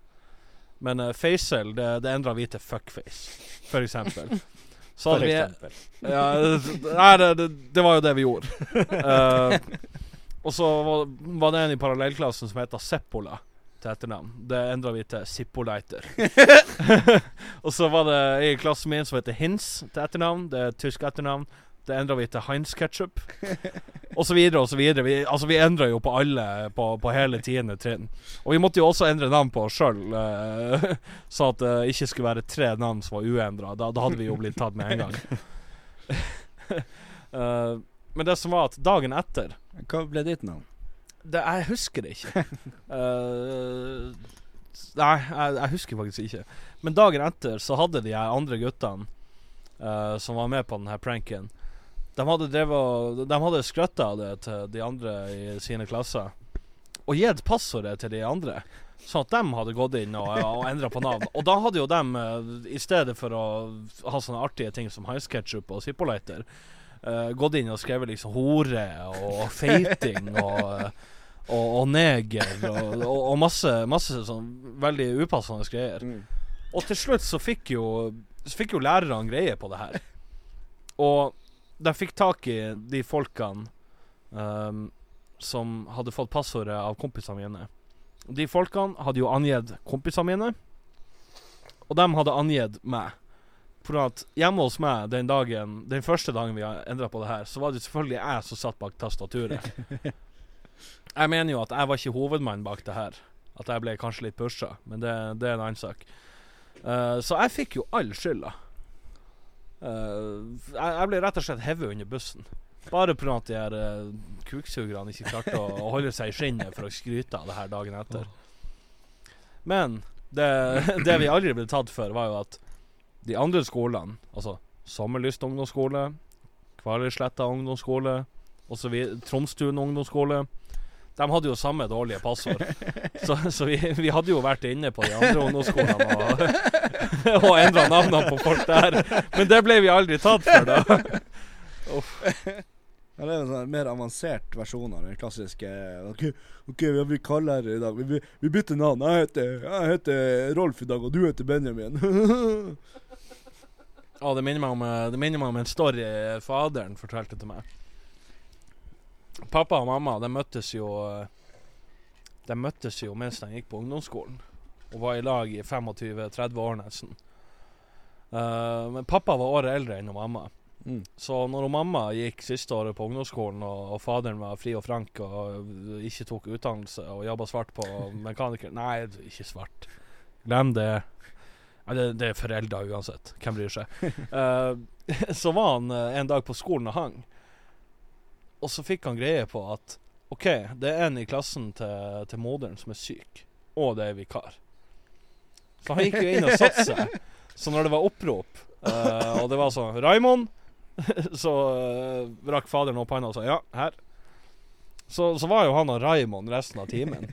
Men Feisel, det, det endra vi til fuckface, for eksempel. Så For hadde vi eksempel. ja, nei, det, det, det var jo det vi gjorde. Og så var, var det en i parallellklassen som heter Seppola til etternavn. Det endra vi til Sippoleiter. og så var det en i klassen min som heter Hins til etternavn. Det er tysk etternavn. Det endra vi til Heinz Ketchup. Og så videre og så videre. Vi, altså, vi endra jo på alle på, på hele tiende trinn. Og vi måtte jo også endre navn på oss sjøl, så at det ikke skulle være tre navn som var uendra. Da, da hadde vi jo blitt tatt med en gang. uh, men det som var at dagen etter Hva ble ditt navn? Det, Jeg husker det ikke. uh, nei, jeg, jeg husker faktisk ikke. Men dagen etter så hadde de andre guttene uh, som var med på denne pranken De hadde drevet De hadde skrøtta av det til de andre i sine klasser. Og gitt passordet til de andre. Sånn at de hadde gått inn og, og endra på navn. Og da hadde jo de, i stedet for å ha sånne artige ting som High Sketchup og Zippoleiter, Uh, gått inn og skrevet liksom hore og feiting og og, og neger og, og, og masse, masse sånn veldig upassende greier. Og til slutt så fikk jo Så fikk jo lærerne greie på det her. Og de fikk tak i de folkene um, som hadde fått passordet av kompisene mine. De folkene hadde jo angitt kompisene mine, og de hadde angitt meg. For at hjemme hos meg den dagen Den første dagen vi endra på det her, så var det selvfølgelig jeg som satt bak tastaturet. Jeg mener jo at jeg var ikke hovedmann bak det her. At jeg ble kanskje litt pusha, men det, det er en annen sak. Uh, så jeg fikk jo all skylda. Uh, jeg, jeg ble rett og slett hevet under bussen. Bare pga. at de her uh, kuksugerne ikke klarte å, holde seg i skinnet for å skryte av det her dagen etter. Men det, det vi aldri ble tatt for, var jo at de andre skolene, altså Sommerlyst ungdomsskole, Kvaløysletta ungdomsskole Tromstuen ungdomsskole, de hadde jo samme dårlige passord. Så, så vi, vi hadde jo vært inne på de andre ungdomsskolene og, og endra navnene på folk der. Men det ble vi aldri tatt for, da. Ja, det er en sånn mer avansert versjon av den klassiske OK, okay vi kaller her i dag? Vi, vi, vi bytter navn. Jeg heter, jeg heter Rolf i dag, og du heter Benjamin. Ja, det minner meg om, eh, det minner meg om en story faderen fortalte til meg. Pappa og mamma de møttes jo eh, De møttes jo mens de gikk på ungdomsskolen. Og var i lag i 25-30 år nesten. Uh, men pappa var året eldre enn mamma. Mm. Så når mamma gikk siste året på ungdomsskolen, og, og faderen var fri og frank og ikke tok utdannelse og jobba svart på mekaniker Nei, ikke svart. Glem det. Nei, det, det er foreldre uansett. Hvem bryr seg? Uh, så var han eh, en dag på skolen og hang. Og så fikk han greie på at OK, det er en i klassen til, til moderen som er syk, og det er vikar. Så han gikk jo inn og satte seg. Så når det var opprop, uh, og det var sånn 'Raimond!' så uh, rakk faderen opp hånda og sa 'ja, her'. Så, så var jo han og Raimond resten av timen.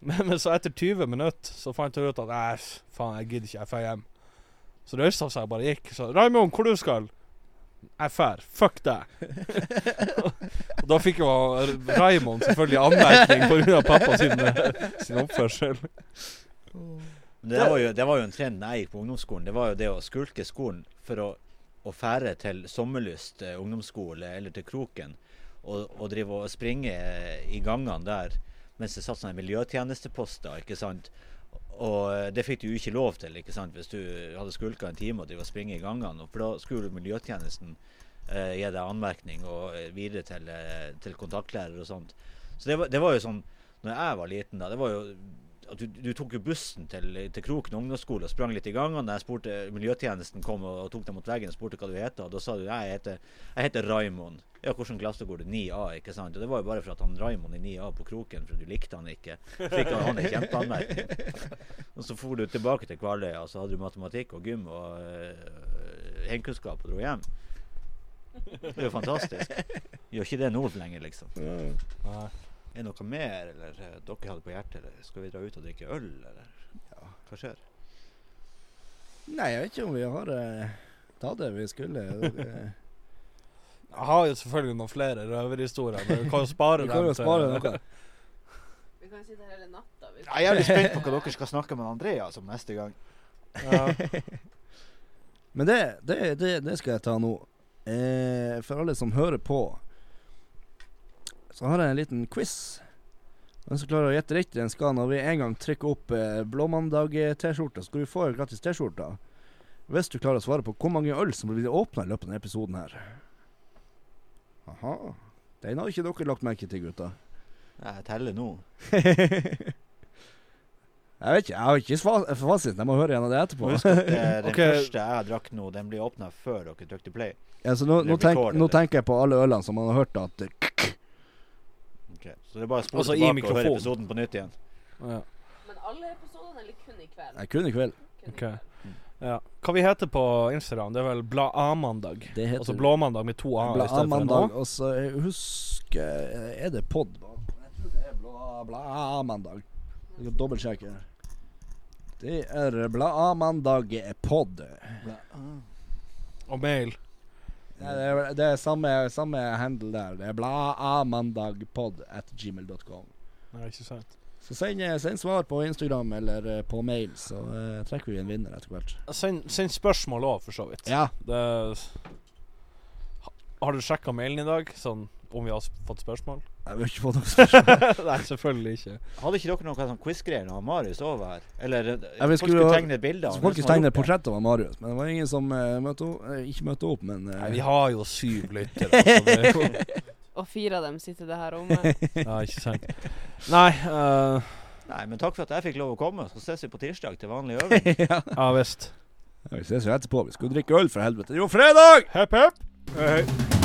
Men, men så etter 20 minutter så fant jeg ut at Nei, faen, jeg gidder ikke, jeg drar hjem. Så røysta han seg og bare gikk. Så 'Raimond, hvor du skal?' Jeg drar. Fuck deg. og da fikk jo Raimond selvfølgelig anmerkning pga. pappa sin, sin oppførsel. Det var, jo, det var jo en trend jeg gikk på ungdomsskolen. Det var jo det å skulke skolen for å, å fære til Sommerlyst eh, ungdomsskole eller til Kroken og, og drive og springe i gangene der mens det satt sånne miljøtjenesteposter, ikke sant. Og eh, det fikk du jo ikke lov til ikke sant? hvis du hadde skulka en time og springe i gangene. For da skulle miljøtjenesten eh, gi deg anmerkning og eh, videre til, eh, til kontaktlærer og sånt. Så det var, det var jo sånn når jeg var liten, da, det var jo at du, du tok jo bussen til, til Kroken ungdomsskole og sprang litt i gangene. Jeg spurte, miljøtjenesten kom og, og tok deg mot veggen og spurte hva du heter, og da sa du jeg heter, jeg heter Raimond. Ja, hvordan klasse går du? 9A, ikke sant? Og det var jo bare for at han Raimond i 9A på kroken, for du likte han ikke. Fikk han, han en kjempeanmerkning. Og så for du tilbake til Kvaløya, og så hadde du matematikk og gym og uh, heimkunnskap og dro hjem. Det er jo fantastisk. Gjør ikke det nå lenger, liksom. Nei. Er det noe mer, eller eh, dere hadde på hjertet? Eller skal vi dra ut og drikke øl, eller hva skjer? Nei, jeg vet ikke om vi har eh, tatt det vi skulle. Jeg har jo selvfølgelig noen flere røverhistorier, men vi kan jo spare Vi kan jo spare noe. Vi kan sitte her hele natta. hvis- Jeg er jævlig spent på hva dere skal snakke med Andreas om neste gang. Ja. Men det, det, det, det skal jeg ta nå. Eh, for alle som hører på, så har jeg en liten quiz. Den som klarer å gjette riktig, den skal når vi en gang trykker opp eh, Blåmandag-T-skjorta, skal du få en gratis T-skjorte. Hvis du klarer å svare på hvor mange øl som blir åpna i løpet av denne episoden her. Aha. Den har ikke dere lagt merke til, gutta. Jeg teller nå. Jeg vet ikke, jeg har ikke fasiten. Jeg må høre gjennom det etterpå. Husk at eh, den okay. første jeg drakk nå, den blir åpna før dere trykte play. Ja, så nå, nå, tenk, nå tenker jeg på alle ølene som man har hørt at Så det er bare å spole Altså, tilbake og høre episoden på nytt igjen. Ja. Men alle episodene, eller kun i kveld? Nei, kun i kveld. Kun i Ok. kveld. ja. Hva vi heter på Instagram, det er vel Blad A-mandag. Det heter Altså blåmandag med to A i Bla stedet for en mandag. A. Og så husker Er det pod? Jeg tror det er bla, bla mandag. Jeg skal dobbeltsjekke. Det er bla mandag pod. Og mail. Det, er, det er samme, samme handle der. Det er blaamandagpod at gmail.com. Ikke sant. Så send, send svar på Instagram eller eh, på mail, så uh, trekker vi en vinner etter hvert. Send, send spørsmål òg, for så vidt. Ja. Det, har du sjekka mailen i dag? Sånn om vi har fått spørsmål? Jeg vil ikke få noe spørsmål. Nei, selvfølgelig ikke. Hadde ikke dere noe sånn quiz-greier da Marius òg var her? Eller eh, Ja, folk skulle tegne et bilde av Så han, folk skulle tegne portrett av Marius, men det var ingen som uh, møtte opp, eh, ikke møtte opp. Men uh, Nei, vi har jo syv lyttere. Er Og fire av dem sitter i det her rommet. Ja, ikke sant. Nei, eh, Nei, men takk for at jeg fikk lov å komme. Så ses vi på tirsdag til vanlig øving. ja. ja visst. Vi ses jo etterpå. Vi skal jo drikke øl, for helvete. Det er jo fredag! Hepp, hepp. Hei, hei.